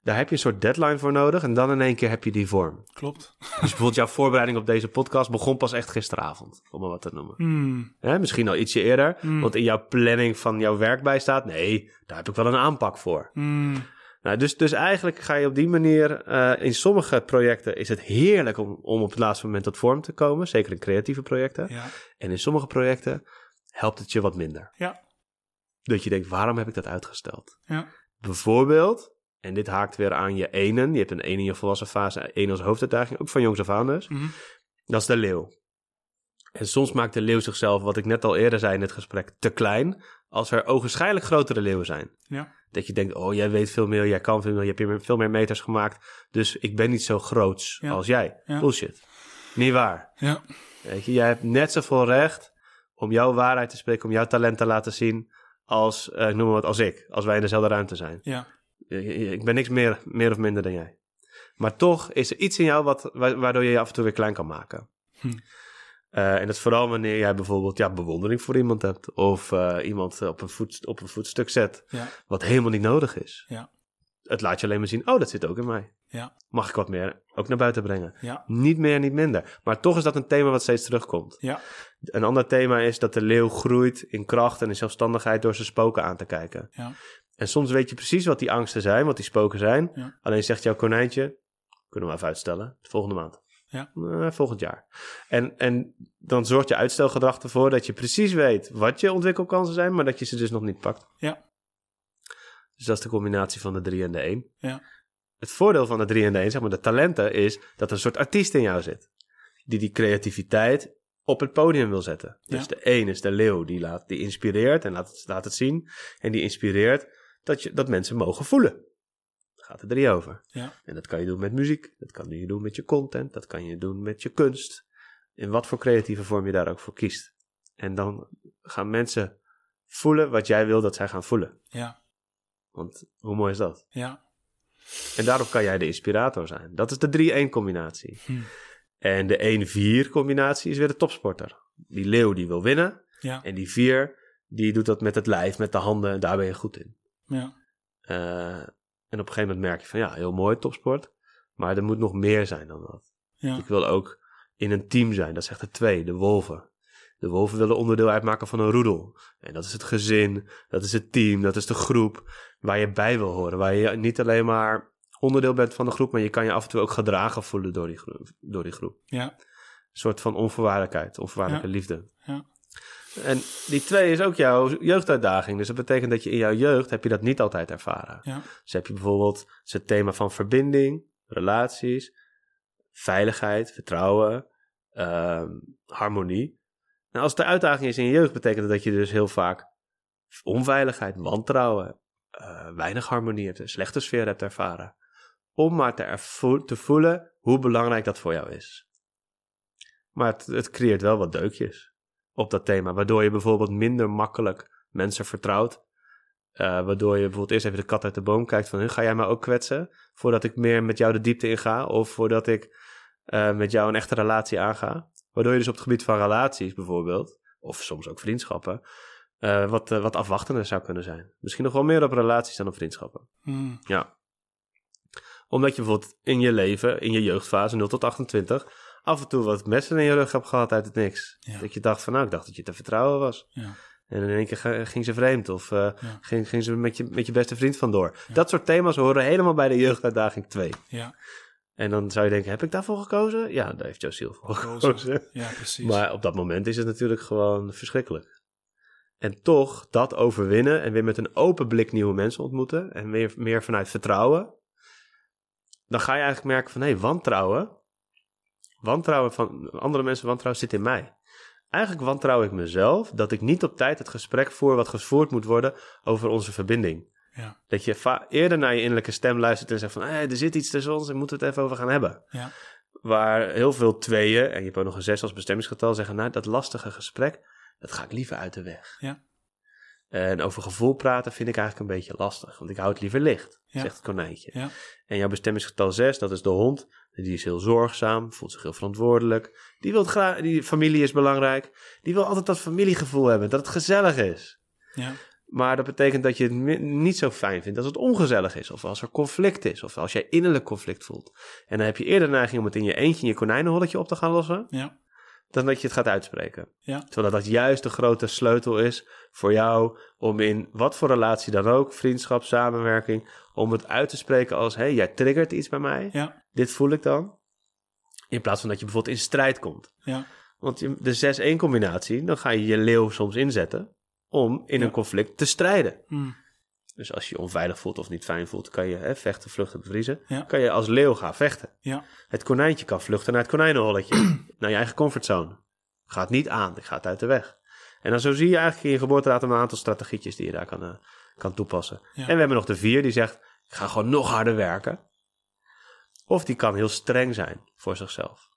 Daar heb je een soort deadline voor nodig. En dan in één keer heb je die vorm. Klopt. Dus bijvoorbeeld jouw voorbereiding op deze podcast begon pas echt gisteravond. Om maar wat te noemen. Hmm. Hè, misschien al ietsje eerder. Mm. Want in jouw planning van jouw werk bij staat... Nee, daar heb ik wel een aanpak voor. Hmm. Nou, dus, dus eigenlijk ga je op die manier... eh, in sommige projecten is het heerlijk om, om op het laatste moment tot vorm te komen. Zeker in creatieve projecten. Ja. En in sommige projecten helpt het je wat minder. Ja. Dat je denkt, waarom heb ik dat uitgesteld? Ja. Bijvoorbeeld, en dit haakt weer aan je enen. Je hebt een één in je volwassen fase, één als hoofduitdaging. Ook van jongs af aan dus. Mhm. Dat is de leeuw. En soms maakt de leeuw zichzelf, wat ik net al eerder zei in het gesprek, te klein. Als er ogenschijnlijk grotere leeuwen zijn. Ja. Dat je denkt, oh, jij weet veel meer, jij kan veel meer, je hebt veel meer meters gemaakt. Dus ik ben niet zo groots Ja. als jij. Ja. Bullshit. Niet waar. Ja. Weet je, jij hebt net zoveel recht om jouw waarheid te spreken, om jouw talent te laten zien als, eh, noem maar wat, als ik. Als wij in dezelfde ruimte zijn. Ja. Ik ben niks meer, meer of minder dan jij. Maar toch is er iets in jou wat, wa- waardoor je je af en toe weer klein kan maken. Hm. Eh, en dat is vooral wanneer jij bijvoorbeeld ja, bewondering voor iemand hebt. Of eh, iemand op een, voet, op een voetstuk zet. Ja. Wat helemaal niet nodig is. Ja. Het laat je alleen maar zien, oh, dat zit ook in mij. Ja. Mag ik wat meer ook naar buiten brengen? Niet meer, niet minder. Maar toch is dat een thema wat steeds terugkomt. Ja. Een ander thema is dat de leeuw groeit in kracht en in zelfstandigheid door zijn spoken aan te kijken. En soms weet je precies wat die angsten zijn, wat die spoken zijn. Ja. Alleen zegt jouw konijntje, kunnen we even uitstellen, volgende maand. Ja. Eh, volgend jaar. En, en dan zorgt je uitstelgedrag ervoor dat je precies weet wat je ontwikkelkansen zijn, maar dat je ze dus nog niet pakt. Ja. Dus dat is de combinatie van de drie en de één. Ja. Het voordeel van de drie en de één, zeg maar de talenten, is dat er een soort artiest in jou zit. Die die creativiteit op het podium wil zetten. Dus Ja. de één is de leeuw, die, laat, die inspireert en laat het, laat het zien. En die inspireert dat, je, dat mensen mogen voelen. Daar gaat het drie over. Ja. En dat kan je doen met muziek, dat kan je doen met je content, dat kan je doen met je kunst. In wat voor creatieve vorm je daar ook voor kiest. En dan gaan mensen voelen wat jij wil dat zij gaan voelen. Ja. Want hoe mooi is dat? Ja. En daarop kan jij de inspirator zijn. Dat is de 3-1 combinatie. Hm. En de 1-4 combinatie is weer de topsporter. Die leeuw die wil winnen. Ja. En die 4 die doet dat met het lijf, met de handen. Daar ben je goed in. Ja. Eh, en op een gegeven moment merk je van ja, heel mooi topsport. Maar er moet nog meer zijn dan dat. Ja. Ik wil ook in een team zijn. Dat zegt de twee, de wolven. De wolven willen onderdeel uitmaken van een roedel. En dat is het gezin, dat is het team, dat is de groep waar je bij wil horen. Waar je niet alleen maar onderdeel bent van de groep, maar je kan je af en toe ook gedragen voelen door die groep. Door die groep. Ja. Een soort van onvoorwaardelijkheid, onvoorwaardelijke Ja. liefde. En die twee is ook jouw jeugduitdaging. Dus dat betekent dat je in jouw jeugd heb je dat niet altijd ervaren. Ja. Dus heb je bijvoorbeeld het thema van verbinding, relaties, veiligheid, vertrouwen, ehm, harmonie. Nou, als de uitdaging is in je jeugd, betekent dat dat je dus heel vaak onveiligheid, wantrouwen, eh, weinig harmonie hebt, een slechte sfeer hebt ervaren. Om maar te, ervo- te voelen hoe belangrijk dat voor jou is. Maar het, het creëert wel wat deukjes op dat thema, waardoor je bijvoorbeeld minder makkelijk mensen vertrouwt. Eh, waardoor je bijvoorbeeld eerst even de kat uit de boom kijkt van, "Huh, ga jij mij ook kwetsen voordat ik meer met jou de diepte inga of voordat ik eh, met jou een echte relatie aanga. Waardoor je dus op het gebied van relaties bijvoorbeeld, of soms ook vriendschappen, eh, wat, wat afwachtender zou kunnen zijn. Misschien nog wel meer op relaties dan op vriendschappen. Hm. Ja. Omdat je bijvoorbeeld in je leven, in je jeugdfase 0 tot 28, af en toe wat messen in je rug hebt gehad uit het niks. Ja. Dat je dacht van nou, ik dacht dat je te vertrouwen was. Ja. En in één keer ging ze vreemd of eh, ging, ging ze met je, met je beste vriend vandoor. Dat soort thema's horen helemaal bij de jeugduitdaging 2. Ja. En dan zou je denken, heb ik daarvoor gekozen? Ja, daar heeft jouw ziel voor Gekozen. gekozen. Ja, precies. Maar op dat moment is het natuurlijk gewoon verschrikkelijk. En toch dat overwinnen en weer met een open blik nieuwe mensen ontmoeten en weer meer vanuit vertrouwen. Dan ga je eigenlijk merken van hé, wantrouwen. Wantrouwen van andere mensen, wantrouwen zit in mij. Eigenlijk wantrouw ik mezelf dat ik niet op tijd het gesprek voer wat gevoerd moet worden over onze verbinding. Ja. Dat je eerder naar je innerlijke stem luistert en zegt van hé, er zit iets tussen ons en moeten we het even over gaan hebben. Ja. Waar heel veel tweeën, en je hebt ook nog een zes als bestemmingsgetal, zeggen: Nou, dat lastige gesprek, dat ga ik liever uit de weg. Ja. En over gevoel praten vind ik eigenlijk een beetje lastig, want ik hou het liever licht, zegt het konijntje. Ja. En jouw bestemmingsgetal 6, dat is de hond. Die is heel zorgzaam, voelt zich heel verantwoordelijk. Die wil graag, die familie is belangrijk. Die wil altijd dat familiegevoel hebben, dat het gezellig is. Ja. Maar dat betekent dat je het niet zo fijn vindt als het ongezellig is. Of als er conflict is. Of als jij innerlijk conflict voelt. En dan heb je eerder de neiging om het in je eentje in je konijnenholletje op te gaan lossen. Ja. Dan dat je het gaat uitspreken. Ja. Terwijl dat juist de grote sleutel is voor jou om in wat voor relatie dan ook, vriendschap, samenwerking, om het uit te spreken als: hé, hey, jij triggert iets bij mij. Ja. Dit voel ik dan. In plaats van dat je bijvoorbeeld in strijd komt. Ja. Want de 6-1 combinatie, dan ga je je leeuw soms inzetten om in Ja. een conflict te strijden. Hm. Dus als je je onveilig voelt of niet fijn voelt, kan je hè, vechten, vluchten, bevriezen. Ja. Kan je als leeuw gaan vechten. Ja. Het konijntje kan vluchten naar het konijnenholletje, naar je eigen comfortzone. Gaat niet aan, ik ga het uit de weg. En dan zo zie je eigenlijk in je geboorteraad een aantal strategietjes die je daar kan, eh, kan toepassen. Ja. En we hebben nog de vier die zegt, ik ga gewoon nog harder werken. Of die kan heel streng zijn voor zichzelf.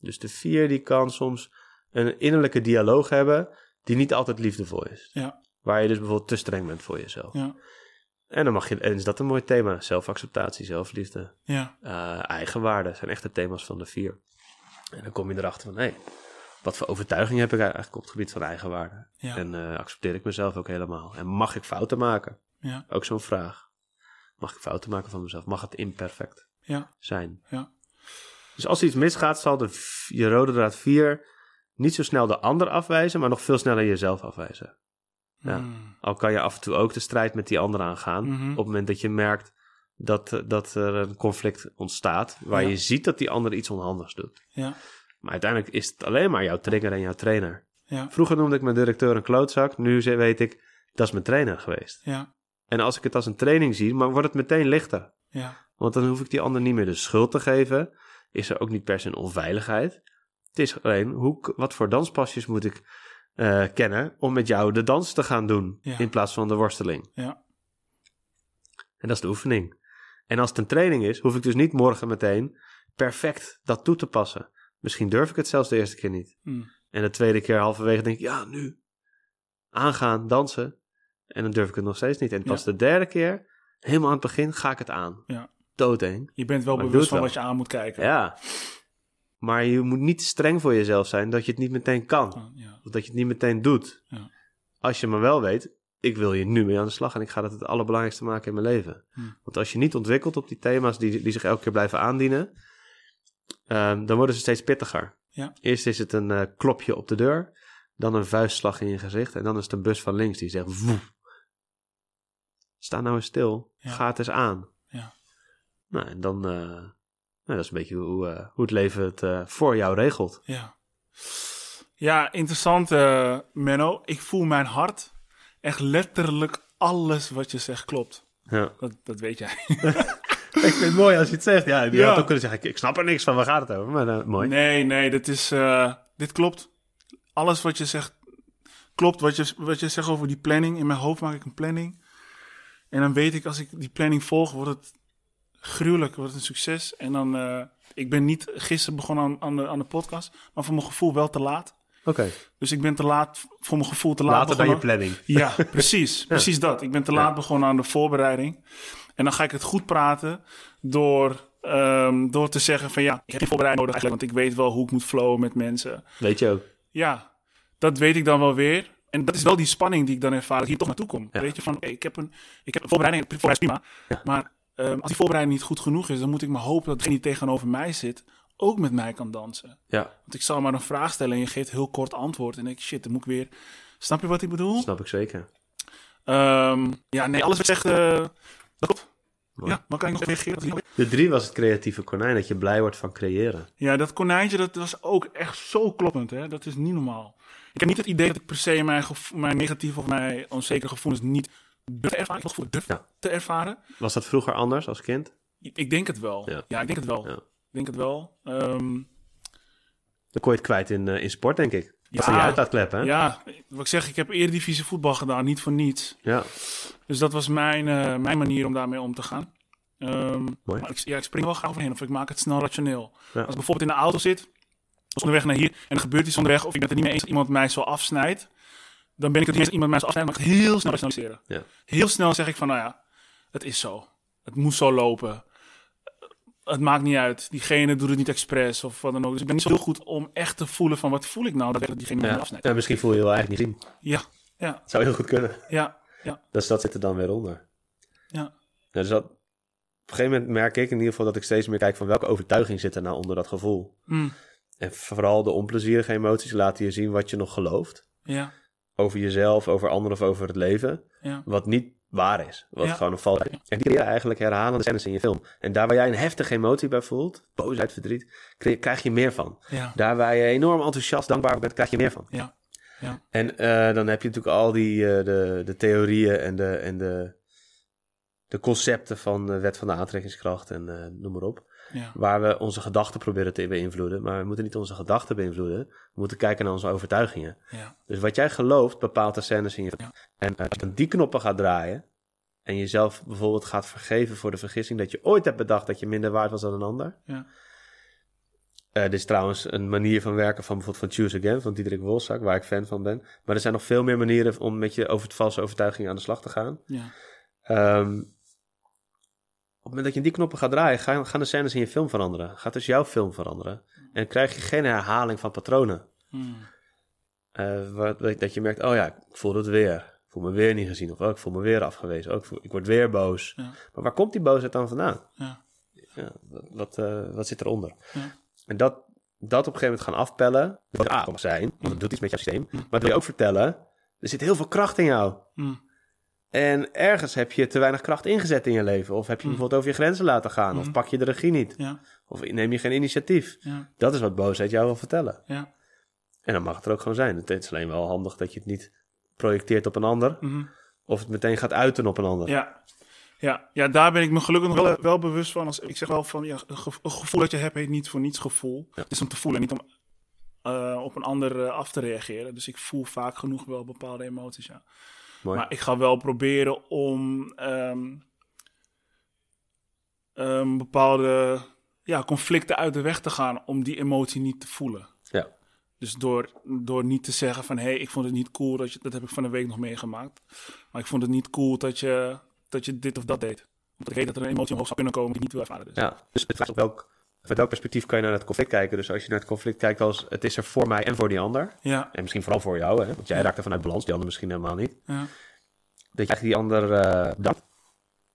Dus de vier die kan soms een innerlijke dialoog hebben die niet altijd liefdevol is. Ja. Waar je dus bijvoorbeeld te streng bent voor jezelf. Ja. En dan mag je, en is dat een mooi thema? Zelfacceptatie, zelfliefde, Ja. eh, eigenwaarde zijn echt de thema's van de vier. En dan kom je erachter van, hé, wat voor overtuiging heb ik eigenlijk op het gebied van eigenwaarde? Ja. En eh, accepteer ik mezelf ook helemaal? En mag ik fouten maken? Ja. Ook zo'n vraag. Mag ik fouten maken van mezelf? Mag het imperfect Ja. zijn? Ja. Dus als iets misgaat, zal de, je rode draad 4 niet zo snel de ander afwijzen, maar nog veel sneller jezelf afwijzen. Ja. Hm. Al kan je af en toe ook de strijd met die ander aangaan. Mhm. Op het moment dat je merkt dat, eh, dat er een conflict ontstaat. Waar Ja. je ziet dat die ander iets onhandigs doet. Ja. Maar uiteindelijk is het alleen maar jouw trigger en jouw trainer. Ja. Vroeger noemde ik mijn directeur een klootzak. Nu weet ik, dat is mijn trainer geweest. Ja. En als ik het als een training zie, maar wordt het meteen lichter. Ja. Want dan hoef ik die ander niet meer de schuld te geven. Is er ook niet per se een onveiligheid. Het is alleen, hoe, wat voor danspasjes moet ik eh, kennen om met jou de dans te gaan doen. Ja. In plaats van de worsteling. Ja. En dat is de oefening. En als het een training is, hoef ik dus niet morgen meteen perfect dat toe te passen. Misschien durf ik het zelfs de eerste keer niet. Hm. En de tweede keer halverwege denk ik, ja, nu. Aangaan, dansen. En dan durf ik het nog steeds niet. En pas de derde keer, helemaal aan het begin, ga ik het aan. Ja. Doodeng. Je bent wel bewust van wat je aan moet kijken. Ja. Maar je moet niet streng voor jezelf zijn dat je het niet meteen kan. Ja. Of dat je het niet meteen doet. Ja. Als je maar wel weet, ik wil hier nu mee aan de slag en ik ga dat het allerbelangrijkste maken in mijn leven. Hm. Want als je niet ontwikkelt op die thema's die, die zich elke keer blijven aandienen, ehm, dan worden ze steeds pittiger. Ja. Eerst is het een eh, klopje op de deur, dan een vuistslag in je gezicht en dan is het een bus van links die zegt woe. Sta nou eens stil, ga het eens aan. Ja. Nou, en dan, eh, nou, dat is een beetje hoe, eh, hoe het leven het eh, voor jou regelt. Ja, ja interessant, eh, Menno. Ik voel mijn hart. Echt letterlijk alles wat je zegt klopt. Ja. Dat, dat weet jij. Ik vind het mooi als je het zegt. Ja, je Ja. had ook kunnen zeggen, ik, ik snap er niks van, waar gaat het over? Maar mooi. Nee, nee, dit is. dit klopt. Alles wat je zegt klopt. Wat je, wat je zegt over die planning. In mijn hoofd maak ik een planning. En dan weet ik, als ik die planning volg, wordt het gruwelijk, het een succes. En dan. eh, ik ben niet gisteren begonnen aan, aan, de, aan de podcast, maar voor mijn gevoel wel te laat. Oké, Dus ik ben te laat, voor mijn gevoel te laat later dan je begonnen. planning. Ja, precies. Precies dat. Ik ben te laat begonnen aan de voorbereiding. En dan ga ik het goed praten door, ehm, door te zeggen van ja, ik heb die voorbereiding nodig eigenlijk, want ik weet wel hoe ik moet flowen met mensen. Weet je ook. Ja, dat weet ik dan wel weer. En dat is wel die spanning die ik dan ervaar dat ik hier toch naartoe kom. Ja. Weet je, van oké, ik heb een, ik heb een voorbereiding, voorbereiding is prima. Maar ehm, als die voorbereiding niet goed genoeg is, dan moet ik maar hopen dat degene die tegenover mij zit ook met mij kan dansen. Ja, Want ik zal maar een vraag stellen en je geeft heel kort antwoord. En ik shit, dan moet ik weer... Snap je wat ik bedoel? snap ik zeker. Ehm, ja, nee, alles wat je zegt, eh, dat klopt. Mooi. Ja, maar kan ik nog reageren? De drie was het creatieve konijn, dat je blij wordt van creëren. Ja, dat konijntje, dat was ook echt zo kloppend, hè. Dat is niet normaal. Ik heb niet het idee dat ik per se mijn, mijn negatieve of mijn onzekere gevoelens niet durf het gevoel durf Ja. te ervaren. Was dat vroeger anders als kind? Ik, denk het wel. Ja. Ja, ik denk het wel. Ja. Ik denk het wel. Ehm, Dan kon je het kwijt in, eh, in sport, denk ik. Als Ja. uit laat kleppen, hè? ja, wat ik zeg, ik heb eredivisie voetbal gedaan, niet voor niets. Ja. Dus dat was mijn, eh, mijn manier om daarmee om te gaan. Ehm, Mooi. maar ik, ja, ik spring wel graag overheen of ik maak het snel rationeel. Ja. Als ik bijvoorbeeld in de auto zit, onderweg naar hier, en er gebeurt iets onderweg, of ik ben het er niet mee eens dat iemand mij zo afsnijdt, dan ben ik het niet iemand mij afsnijdt, maar ik heel snel rationaliseren. Ja. Heel snel zeg ik van, nou ja, het is zo. Het moet zo lopen. Het maakt niet uit. Diegene doet het niet expres of wat dan ook. Dus ik ben niet zo heel goed om echt te voelen van, wat voel ik nou dat diegene mij Ja. afsnijdt. Ja, misschien voel je je wel eigenlijk niet zien. Ja, ja, Dat zou heel goed kunnen. ja, ja, Dus dat zit er dan weer onder. ja. Ja, dus dat, op een gegeven moment merk ik in ieder geval dat ik steeds meer kijk van welke overtuiging zit er nou onder dat gevoel. Mm, En vooral de onplezierige emoties laten je zien wat je nog gelooft. ja, Over jezelf, over anderen of over het leven. ja, Wat niet waar is. Wat Ja. gewoon een val is. En die creëer je eigenlijk herhalende scènes in je film. En daar waar jij een heftige emotie bij voelt, boosheid, verdriet, krijg je meer van. ja, Daar waar je enorm enthousiast, dankbaar bent, krijg je meer van. ja, ja, En eh, dan heb je natuurlijk al die eh, de, de theorieën en de, en de, de concepten van de wet van de aantrekkingskracht en eh, noem maar op. ja, Waar we onze gedachten proberen te beïnvloeden. Maar we moeten niet onze gedachten beïnvloeden. We moeten kijken naar onze overtuigingen. ja, Dus wat jij gelooft bepaalt de scènes in je Ja. En als je dan die knoppen gaat draaien... en jezelf bijvoorbeeld gaat vergeven voor de vergissing... dat je ooit hebt bedacht dat je minder waard was dan een ander... ja, Eh, dit is trouwens een manier van werken van bijvoorbeeld van Choose Again, van Diederik Wolzak, waar ik fan van ben. Maar er zijn nog veel meer manieren om met je over valse overtuiging aan de slag te gaan. ja, Ehm, het moment dat je die knoppen gaat draaien, gaan, gaan de scènes in je film veranderen. Gaat dus jouw film veranderen. En krijg je geen herhaling van patronen. mm, Eh, wat, dat je merkt, oh ja, ik voel het weer. Ik voel me weer niet gezien. Of oh, ik voel me weer afgewezen. Oh, ik, voel- ik word weer boos. Ja. Maar waar komt die boosheid dan vandaan? ja, Ja, wat, wat, eh, wat zit eronder? Ja. En dat, dat op een gegeven moment gaan afpellen, wat A mag zijn, want dat doet iets met jouw systeem. Maar dat wil je ook vertellen, er zit heel veel kracht in jou. mm, En ergens heb je te weinig kracht ingezet in je leven. Of heb je bijvoorbeeld over je grenzen laten gaan. Of pak je de regie niet. ja, Of neem je geen initiatief. ja, Dat is wat boosheid jou wil vertellen. ja, En dan mag het er ook gewoon zijn. Het is alleen wel handig dat je het niet projecteert op een ander. mhm. Of het meteen gaat uiten op een ander. Ja. Ja, ja, daar ben ik me gelukkig nog wel, wel bewust van. Als, ik zeg wel van, ja, een, gevo- een gevoel dat je hebt, heet niet voor niets gevoel. Het is om te voelen, niet om eh, op een ander eh, af te reageren. Dus ik voel vaak genoeg wel bepaalde emoties, ja. Mooi. Maar ik ga wel proberen om ehm, ehm, bepaalde ja, conflicten uit de weg te gaan om die emotie niet te voelen. Ja. Dus door, door niet te zeggen van... hé, hey, ik vond het niet cool, dat, je, dat heb ik van de week nog meegemaakt. Maar ik vond het niet cool dat je, dat je dit of dat deed. Want ik weet dat er een emotie omhoog zou kunnen komen die niet wil ervaren. Dus. Ja, dus het vraagt op welk, vanuit welk perspectief kan je naar het conflict kijken. Dus als je naar het conflict kijkt als het is er voor mij en voor die ander. Ja, En misschien vooral voor jou, hè? want jij raakt er vanuit balans, die ander misschien helemaal niet. ja, Dat je eigenlijk die ander bedankt.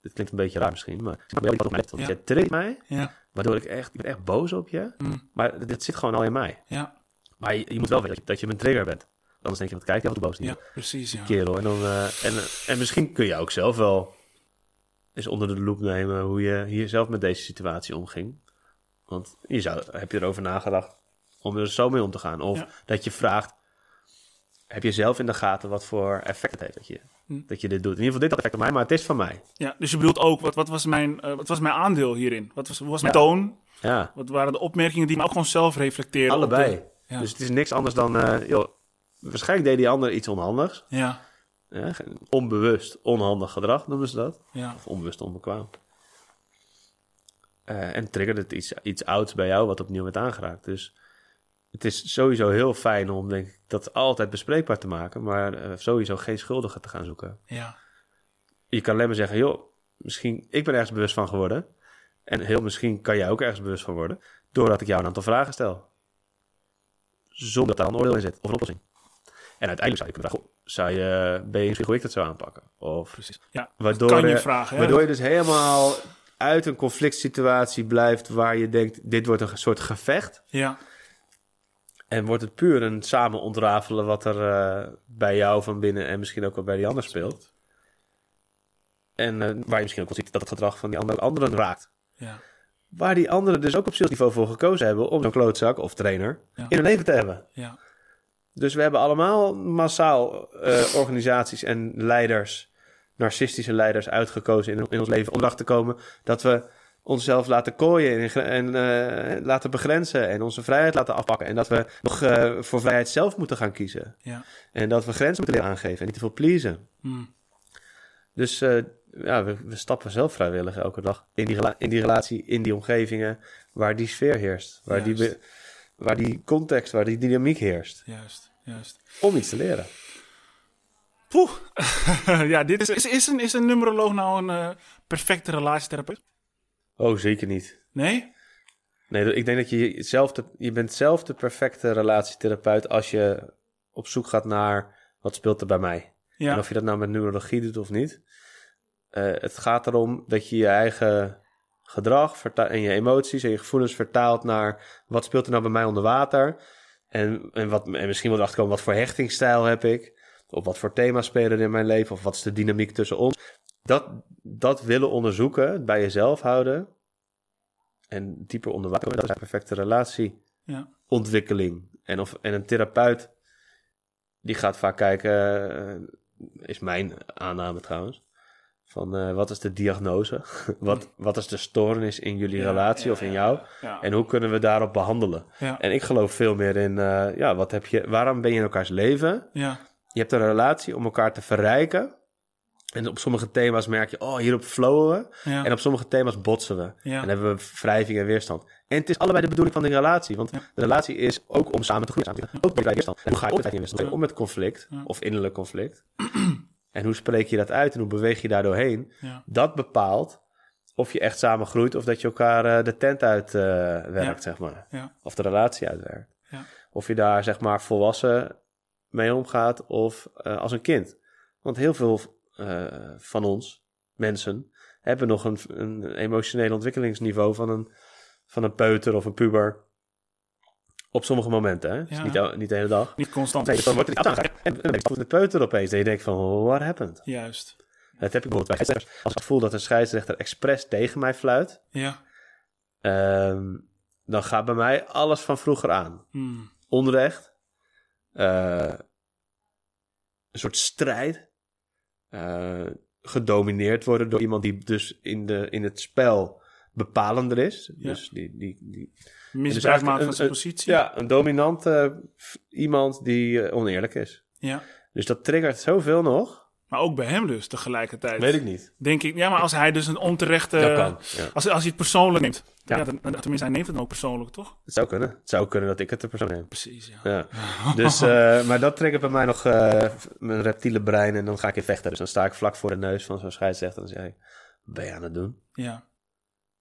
Dit klinkt een beetje raar misschien, maar ik wat op mij. Want jij treedt mij, ja, waardoor ik echt, ik ben echt boos op je. Mm. Maar dit zit gewoon al in mij. ja, Maar je, je moet wel weten dat je, dat je mijn trigger bent. Anders denk je, wat kijk je af en toe boos niet. ja, precies, ja. Kerel. En, dan, eh, en, en misschien kun je ook zelf wel eens onder de loep nemen hoe je hier zelf met deze situatie omging. Want je zou, heb je erover nagedacht om er zo mee om te gaan? Of Ja. dat je vraagt, heb je zelf in de gaten wat voor effect het heeft dat je, Hm. dat je dit doet? In ieder geval dit had effect op mij, maar het is van mij. Ja, dus je bedoelt ook, wat, wat, was, mijn, eh, wat was mijn aandeel hierin? Wat was, hoe was mijn Ja. toon? Ja, Wat waren de opmerkingen die me ook gewoon zelf reflecteren? op allebei. de- ja. Dus het is niks anders dan, eh, joh, waarschijnlijk deed die ander iets onhandigs. ja, Ja, onbewust onhandig gedrag noemen ze dat. ja, Of onbewust onbekwaam. Eh, en triggerde het iets, iets ouds bij jou wat opnieuw werd aangeraakt. Dus het is sowieso heel fijn om denk ik, dat altijd bespreekbaar te maken. Maar eh, sowieso geen schuldige te gaan zoeken. ja, Je kan alleen maar zeggen, joh, misschien, ik ben ergens bewust van geworden. En heel misschien kan jij ook ergens bewust van worden. Doordat ik jou een aantal vragen stel. Zonder dat daar een oordeel in zit. Of een oplossing. En uiteindelijk zou je kunnen zou je, ben je misschien hoe ik dat zou aanpakken? Of precies. Ja, Waardoor, kan je je- vragen. hè? waardoor je dus helemaal uit een conflict situatie blijft waar je denkt, dit wordt een soort gevecht. Ja, En wordt het puur een samen ontrafelen wat er eh, bij jou van binnen en misschien ook wel bij die ander speelt. En eh, waar je misschien ook wel ziet dat het gedrag van die andere, anderen raakt. ja, Waar die anderen dus ook op zielsniveau voor gekozen hebben om zo'n klootzak of trainer Ja. in hun leven te hebben. ja, Dus we hebben allemaal massaal eh, organisaties en leiders, narcistische leiders, uitgekozen in, in ons leven om erachter te komen dat we onszelf laten kooien en, eh, laten begrenzen en onze vrijheid laten afpakken. En dat we nog eh, voor vrijheid zelf moeten gaan kiezen. ja. En dat we grenzen moeten leren aangeven en niet te veel pleasen. Hmm. Dus eh, ja, we, we stappen zelf vrijwillig elke dag in die, in die relatie, in die omgevingen waar die sfeer heerst. Waar, die, Juist. waar die context, waar die dynamiek heerst. Juist, juist. Om iets te leren. Poeh. ja, dit is, is, is, een, is een numeroloog nou een eh, perfecte relatietherapeut? Oh, zeker niet. Nee? Nee, ik denk dat je zelf de, je bent zelf de perfecte relatietherapeut als je op zoek gaat naar wat speelt er bij mij. Ja. En of je dat nou met neurologie doet of niet. Eh, het gaat erom dat je je eigen gedrag en je emoties en je gevoelens vertaalt naar wat speelt er nou bij mij onder water. En, en, wat, en misschien wel achterkomen wat voor hechtingsstijl heb ik. Of wat voor thema's spelen er in mijn leven. Of wat is de dynamiek tussen ons. Dat, dat willen onderzoeken, bij jezelf houden. En dieper onder water, dat is een perfecte relatieontwikkeling. Ja. En, of, en een therapeut, die gaat vaak kijken, eh, is mijn aanname trouwens, van eh, wat is de diagnose? wat, wat is de stoornis in jullie Ja, relatie ja, of in jou? Ja. En hoe kunnen we daarop behandelen? En ik geloof veel meer in, eh, ja, wat heb je, waarom ben je in elkaars leven? ja. Je hebt een relatie om elkaar te verrijken. En op sommige thema's merk je, oh, hierop flowen we. Ja. En op sommige thema's botsen we. Ja. En hebben we wrijving en weerstand. En het is allebei de bedoeling van die relatie. Want de relatie is ook om samen te groeien. Samen te groeien. Ook bij weerstand. En hoe ga je om met weerstand? Om met conflict? Of innerlijk conflict? en hoe spreek je dat uit? En hoe beweeg je daar doorheen? Dat bepaalt of je echt samen groeit... of dat je elkaar eh, de tent uit eh, werkt, zeg maar. Of de relatie uitwerkt. Of je daar, zeg maar, volwassen mee omgaat... of eh, als een kind. Want heel veel eh, van ons, mensen... hebben nog een, een emotioneel ontwikkelingsniveau van een, van een peuter of een puber... Op sommige momenten, hè? Dus Ja. niet, niet de hele dag. Niet constant. Nee, dan wordt het aangegaan. En dan is de peuter opeens. En je denkt van, what happened? Juist. Dat heb ik bijvoorbeeld bij scheidsrechters. Als ik voel dat een scheidsrechter expres tegen mij fluit... Ja. ehm, dan gaat bij mij alles van vroeger aan. Hmm. Onrecht. Eh, een soort strijd. eh, gedomineerd worden door iemand die dus in, de, in het spel bepalender is. Ja. Dus die, die, die, Misbruik eigenlijk maken van zijn positie. ja, een dominante f- iemand die eh, oneerlijk is. Ja. Dus dat triggert zoveel nog. Maar ook bij hem dus tegelijkertijd. Weet ik niet. Denk ik. Ja, maar als hij dus een onterechte... Dat kan. Ja. Als, als hij het persoonlijk neemt. Ja. Ja. dan, dan- tenminste, hij neemt het dan ook persoonlijk, toch? Het zou kunnen. Het zou kunnen dat ik het de persoon neem. Precies, ja. Ja. Dus, eh, maar dat triggert bij mij nog eh, mijn reptiele brein en dan ga ik in vechten. Dus dan sta ik vlak voor de neus van zo'n scheidsrechter en dan zeg ik, wat ben je aan het doen? Ja.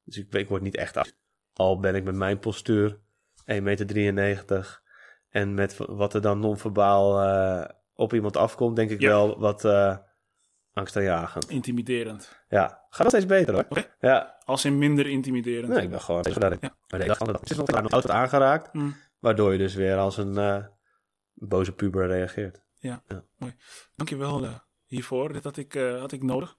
Dus ik, ik word niet echt af. Al ben ik met mijn postuur 1,93 meter en met wat er dan non-verbaal eh, op iemand afkomt, denk ik Ja. wel wat uh, angstaanjagend. Intimiderend. Ja, gaat nog steeds beter hoor. Oké. Ja, Als in minder intimiderend. nee, ik ben gewoon zodat ik Ja. maar. Het is nog nog altijd aangeraakt, Mm. waardoor je dus weer als een eh, boze puber reageert. Dankjewel uh, hiervoor. Dit had ik, uh, had ik nodig.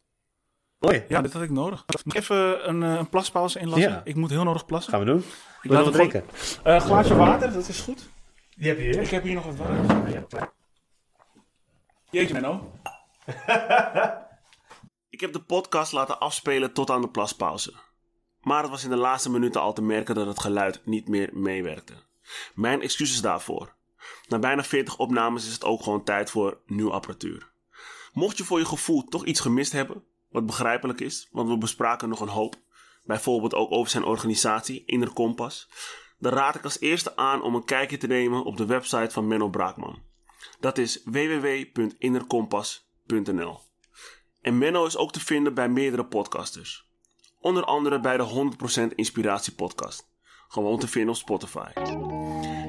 Mooi. Ja, dit had ik nodig. Nog even een, uh, een plaspauze inlassen. Ja. Ik moet heel nodig plassen. Gaan we doen. Ik laat het drinken? gewoon- Uh, glaasje water, dat is goed. Die heb je hier. Ik heb hier nog wat water. Jeetje, Menno. Ik heb de podcast laten afspelen tot aan de plaspauze. Maar het was in de laatste minuten al te merken dat het geluid niet meer meewerkte. Mijn excuses daarvoor. Na bijna 40 opnames is het ook gewoon tijd voor nieuw apparatuur. Mocht je voor je gevoel toch iets gemist hebben, wat begrijpelijk is, want we bespraken nog een hoop, bijvoorbeeld ook over zijn organisatie Inner Kompas, dan raad ik als eerste aan om een kijkje te nemen op de website van Menno Braakman. Dat is www.innerkompas.nl. En Menno is ook te vinden bij meerdere podcasters. Onder andere bij de 100% Inspiratie podcast. Gewoon te vinden op Spotify.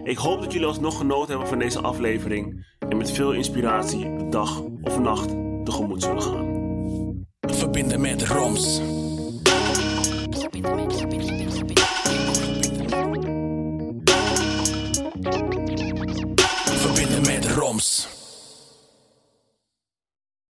Ik hoop dat jullie alsnog genoten hebben van deze aflevering. En met veel inspiratie de dag of nacht tegemoet zullen gaan. Verbinden met Roms. Verbinden met Roms.